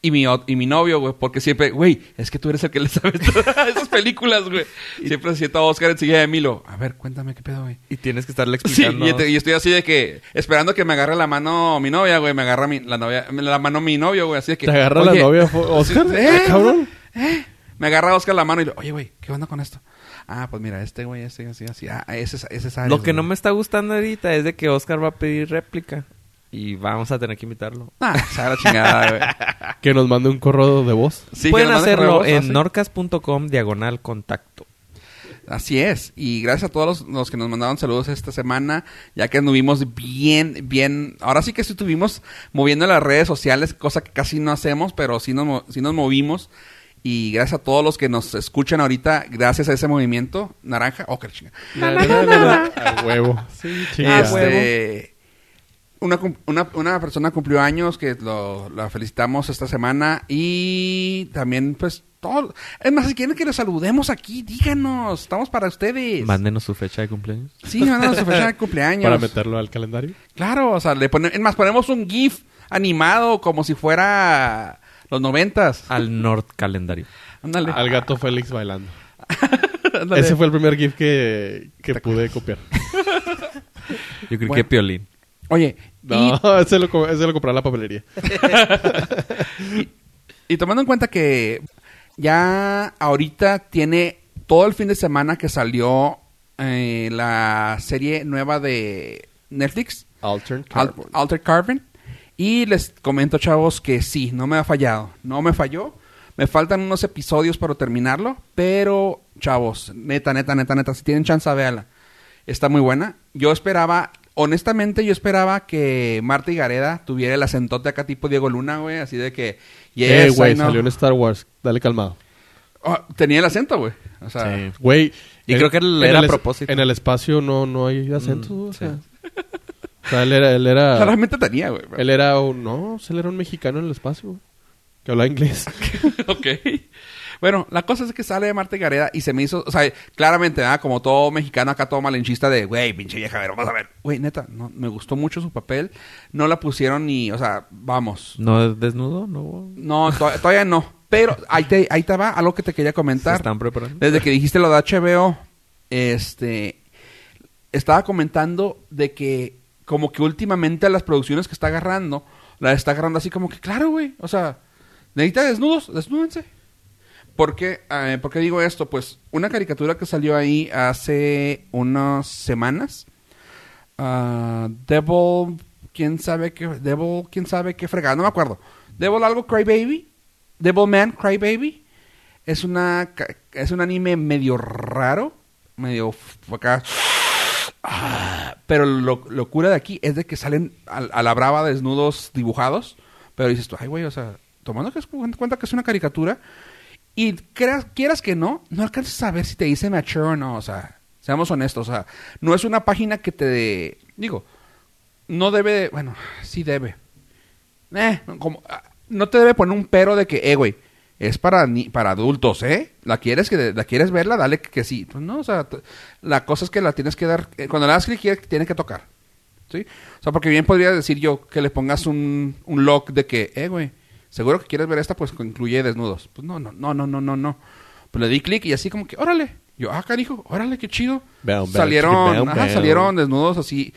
y mi, y mi novio, güey, porque siempre, güey, es que tú eres el que le sabes todas esas películas, güey. Siempre se sienta Oscar enseguida de mí, lo, a ver, cuéntame qué pedo, güey. Y tienes que estarle Sí, explicando. y, te- y estoy así de que, esperando que me agarre la mano mi novia, güey, me agarra mi, la novia, la mano mi novio, güey, así de que. ¿Te agarra la novia, Oscar? Ah, cabrón. eh, Me agarra Oscar la mano y le, oye, güey, ¿qué onda con esto? Ah, pues mira, este güey, este, así, así. Ah, ese es, ese Ares, Lo que no me está gustando ahorita es de que Oscar va a pedir réplica y vamos a tener que invitarlo. Ah, se va la chingada, güey. Que nos mande un correo de voz. Sí, Pueden hacerlo correo, en así. norcas.com diagonal contacto. Así es. Y gracias a todos los, los que nos mandaron saludos esta semana, ya que anduvimos bien, bien. Ahora sí que sí estuvimos moviendo las redes sociales, cosa que casi no hacemos, pero sí nos, sí nos movimos. Y gracias a todos los que nos escuchan ahorita, gracias a ese movimiento, naranja, oh, qué chinga. A huevo. Sí, chingada. huevo. Este, una, una, una persona cumplió años que lo, la felicitamos esta semana y también pues todo. Es más, si quieren que los saludemos aquí, díganos, estamos para ustedes. Mándenos su fecha de cumpleaños. Sí, mándanos su fecha de cumpleaños. Para meterlo al calendario. Claro, o sea, le ponemos, es más, ponemos un GIF animado como si fuera los noventas. Al Nord calendario. Ándale. Al gato Félix bailando. Ándale. Ese fue el primer GIF que, que pude copiar. Yo creo Bueno. que Piolín. Oye, No, ese, lo, ese lo compré en la papelería. y, y tomando en cuenta que ya ahorita tiene todo el fin de semana que salió eh, la serie nueva de Netflix, Altern Al- Carbon. Altered Carbon. Y les comento, chavos, que sí, no me ha fallado. No me falló. Me faltan unos episodios para terminarlo. Pero, chavos, neta, neta, neta, neta, si tienen chance, véala. Está muy buena. Yo esperaba, honestamente, yo esperaba que Marta y Gareda tuviera el acentote acá tipo Diego Luna, güey. Así de que, yes, eh, güey, salió en Star Wars. Dale calmado. Oh, tenía el acento, güey. O sea, Sí. Güey. Y en- creo que era el a propósito. En el espacio no, no hay acento. Mm, o, sí. O sea, él era... Él era, realmente tenía, güey. él era un... No, él era un mexicano en el espacio. güey, Que hablaba inglés. ok. Bueno, la cosa es que sale Marta y Gareda y se me hizo, o sea, claramente, ¿verdad? como todo mexicano acá, todo malenchista de, güey, pinche vieja, a ver, vamos a ver. Güey, neta, no, me gustó mucho su papel. No la pusieron ni, o sea, vamos. ¿No es desnudo? ¿No? No, to- todavía no. Pero ahí te, ahí te va algo que te quería ¿Se comentar. están preparando? Desde que dijiste lo de HBO, este, estaba comentando de que como que últimamente las producciones que está agarrando, la está agarrando así como que, claro, güey, o sea, necesita desnudos, desnúdense. ¿Por qué, eh, ¿Por qué digo esto? Pues una caricatura que salió ahí hace unas semanas, ah, Devil, quién sabe qué, Devil, quién sabe qué fregada, no me acuerdo. Devil algo Cry Baby, Devil Man Cry Baby, Es una es un anime medio raro, medio acá. Ah, Pero lo locura de aquí es de que salen a, la brava desnudos dibujados. Pero dices tú, ay, güey, o sea, tomando que es- en cuenta que es una caricatura. Y creas, quieras que no, no alcanzas a ver si te dice mature o no. O sea, seamos honestos. O sea, no es una página que te. Digo, no debe. Bueno, sí debe. Eh, como, ah, no te debe poner un pero de que, eh, güey, es para ni, para adultos, ¿eh? ¿La quieres que la quieres verla? Dale que, que sí. Pues no, o sea, la cosa es que la tienes que dar. eh, cuando le das clic, tiene que tocar. ¿Sí? O sea, porque bien podría decir yo que le pongas un, un lock de que, eh, güey, seguro que quieres ver esta, pues incluye desnudos. Pues no, no, no, no, no, no, no. Pues le di clic y así como que, órale. Yo, ah, carijo, órale, qué chido. Salieron, ajá, salieron desnudos así,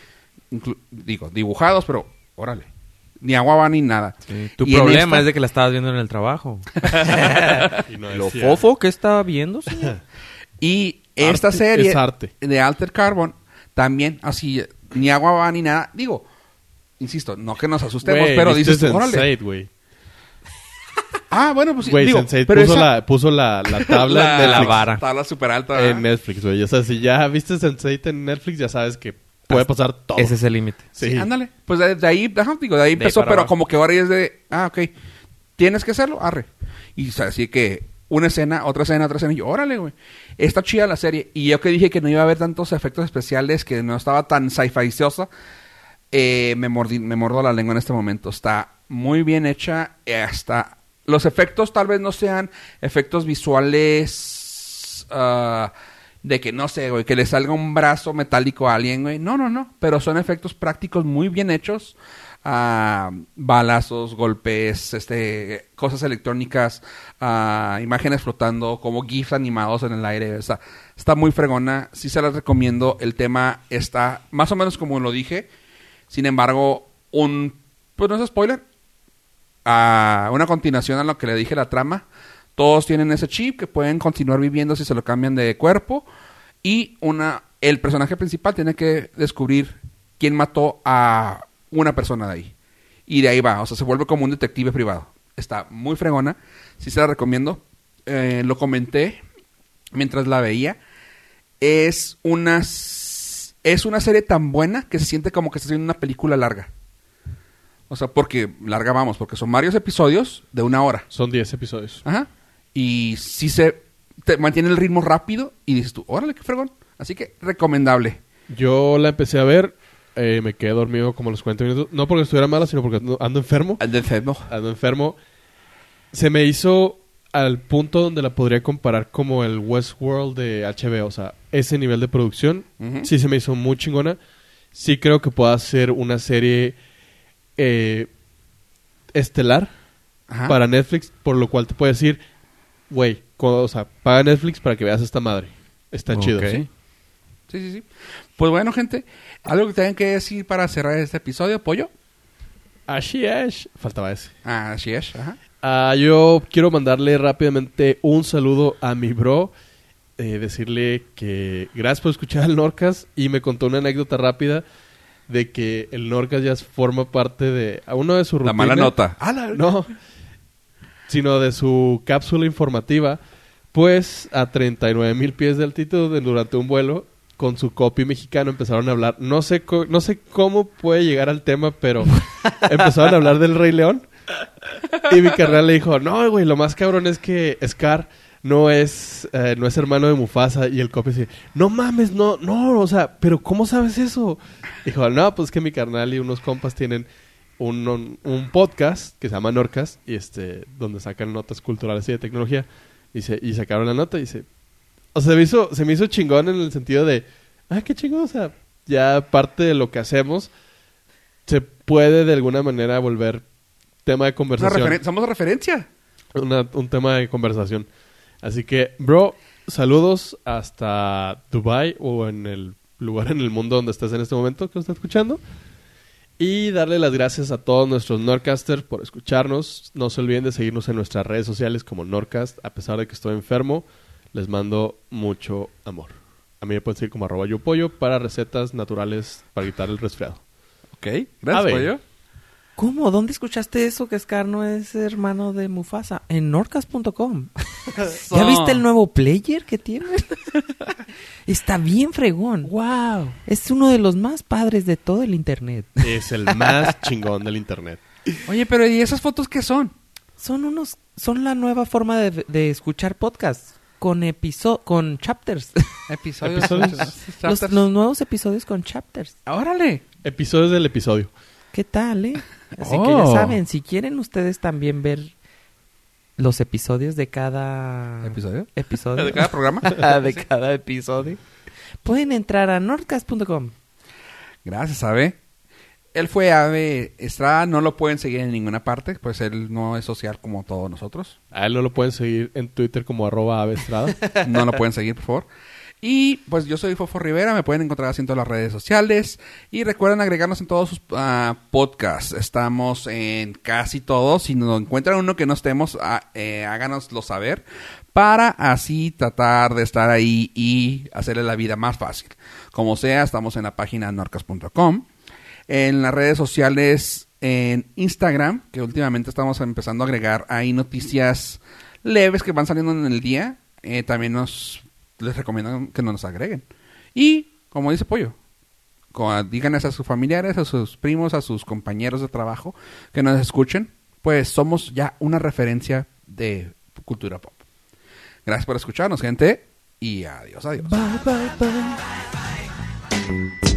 digo, dibujados, pero órale. Ni agua va ni nada. Tu Y problema esta- es de que la estabas viendo en el trabajo. Y no Lo fofo que estaba viendo, señor? Y esta Arte serie es arte. de Alter Carbon también así ni agua va ni nada. Digo, insisto, no que nos asustemos, pero ¿viste dices, órale. Sense8, güey. Ah, bueno, pues sí, Güey, digo, Sense8 pero puso, esa- la, puso la, la tabla la, en Netflix. vara. Tabla súper alta. ¿verdad? En Netflix, güey. O sea, si ya viste Sense8 en Netflix, ya sabes que puede pasar todo. Ese es el límite. Sí, Sí. ándale. Pues de, de ahí, ajá, digo, de ahí De empezó, pero abajo. como que ahora ya es de, ah, ok, tienes que hacerlo, arre. Y o sea, así que una escena, otra escena, otra escena, y yo, órale, güey. Está chida la serie. Y yo que dije que no iba a haber tantos efectos especiales, que no estaba tan sci-ficiosa, eh, me, mordí, me mordo la lengua en este momento. Está muy bien hecha, eh, hasta... Los efectos tal vez no sean efectos visuales... ah, de que no sé, güey, que le salga un brazo metálico a alguien, güey. No, no, no. Pero son efectos prácticos muy bien hechos. Ah, balazos, golpes, este, cosas electrónicas, ah, imágenes flotando, como GIFs animados en el aire. Está muy fregona. Sí se las recomiendo. El tema está más o menos como lo dije. Sin embargo, un, pues no es spoiler. Ah, una continuación a lo que le dije la trama. Todos tienen ese chip que pueden continuar viviendo si se lo cambian de cuerpo. Y una, el personaje principal tiene que descubrir quién mató a una persona de ahí. Y de ahí va, o sea, se vuelve como un detective privado. Está muy fregona, sí se la recomiendo. Eh, lo comenté mientras la veía. Es una, es una serie tan buena que se siente como que está haciendo una película larga. O sea, porque larga vamos, porque son varios episodios de una hora. Son 10 episodios. Ajá. Y si se te mantiene el ritmo rápido y dices tú, órale, qué fregón. Así que recomendable. Yo la empecé a ver, eh, me quedé dormido como a los 40 minutos. No porque estuviera mala, sino porque ando, ando enfermo. De enfermo. Ando enfermo. Se me hizo al punto donde la podría comparar como el Westworld de HBO. O sea, ese nivel de producción. Sí se me hizo muy chingona. Sí creo que pueda ser una serie eh, estelar Ajá. para Netflix, por lo cual te puedo decir, güey, o sea, paga Netflix para que veas esta madre. Está chido. ¿sí? Sí, sí, sí. Pues bueno, gente, algo que tengan que decir para cerrar este episodio, pollo. Así es. Faltaba ese. Ah, así es. Ajá. Ah, yo quiero mandarle rápidamente un saludo a mi bro. eh, decirle que gracias por escuchar al Norcas y me contó una anécdota rápida de que el Norcas ya forma parte de a uno de su La mala nota. Ah, la- No, sino de su cápsula informativa, pues a 39 mil pies de altitud durante un vuelo con su copy mexicano empezaron a hablar. No sé, co- no sé cómo puede llegar al tema, pero empezaron a hablar del Rey León. Y mi carnal le dijo, no, güey, lo más cabrón es que Scar no es, eh, no es hermano de Mufasa. Y el copy dice, no mames, no, no, o sea, pero ¿cómo sabes eso? Dijo, no, pues que mi carnal y unos compas tienen un, un- un podcast que se llama Norcas, y este, donde sacan notas culturales y de tecnología. Dice, y sacaron la nota y dice, o sea, se me hizo, se me hizo chingón en el sentido de, ah, qué chingón, o sea, ya parte de lo que hacemos se puede de alguna manera volver tema de conversación. referen- Somos referencia. Una- un tema de conversación. Así que, bro, saludos hasta Dubai o en el lugar en el mundo donde estés en este momento que nos está escuchando. Y darle las gracias a todos nuestros Nordcasters por escucharnos. No se olviden de seguirnos en nuestras redes sociales como Nordcast. A pesar de que estoy enfermo, les mando mucho amor. A mí me pueden seguir como arroba yo pollo para recetas naturales para quitar el resfriado. Ok. Gracias, pollo. ¿Cómo? ¿Dónde escuchaste eso que Scar no es hermano de Mufasa? En norcas.com. ¿Ya viste el nuevo player que tiene? Está bien fregón. ¡Wow! Es uno de los más padres de todo el internet. Es el más chingón del internet. Oye, pero ¿y esas fotos qué son? Son unos, son la nueva forma de, de escuchar podcasts con episo con chapters. Episodios. Episodios. los, los nuevos episodios con chapters. Órale. Episodios del episodio. ¿Qué tal, eh? Así que Oh. ya saben, si quieren ustedes también ver los episodios de cada ¿Episodio? episodio ¿De cada programa? de cada episodio, pueden entrar a nordcast.com. Gracias, Ave. Él fue Ave Estrada, no lo pueden seguir en ninguna parte, pues él no es social como todos nosotros. A él no lo pueden seguir en Twitter como arroba avestrada. No lo pueden seguir, por favor. Y pues yo soy Fofo Rivera, me pueden encontrar todas las redes sociales. Y recuerden agregarnos en todos sus ah, podcasts. Estamos en casi todos. Si nos encuentran uno que no estemos, ah, eh, háganoslo saber. Para así tratar de estar ahí y hacerle la vida más fácil. Como sea, estamos en la página norcas.com. En las redes sociales, en Instagram, que últimamente estamos empezando a agregar ahí noticias leves que van saliendo en el día. Eh, también nos les recomiendo que nos agreguen. Y, como dice Pollo, díganles a sus familiares, a sus primos, a sus compañeros de trabajo que nos escuchen, pues somos ya una referencia de cultura pop. Gracias por escucharnos, gente, y adiós, adiós. Bye, bye, bye.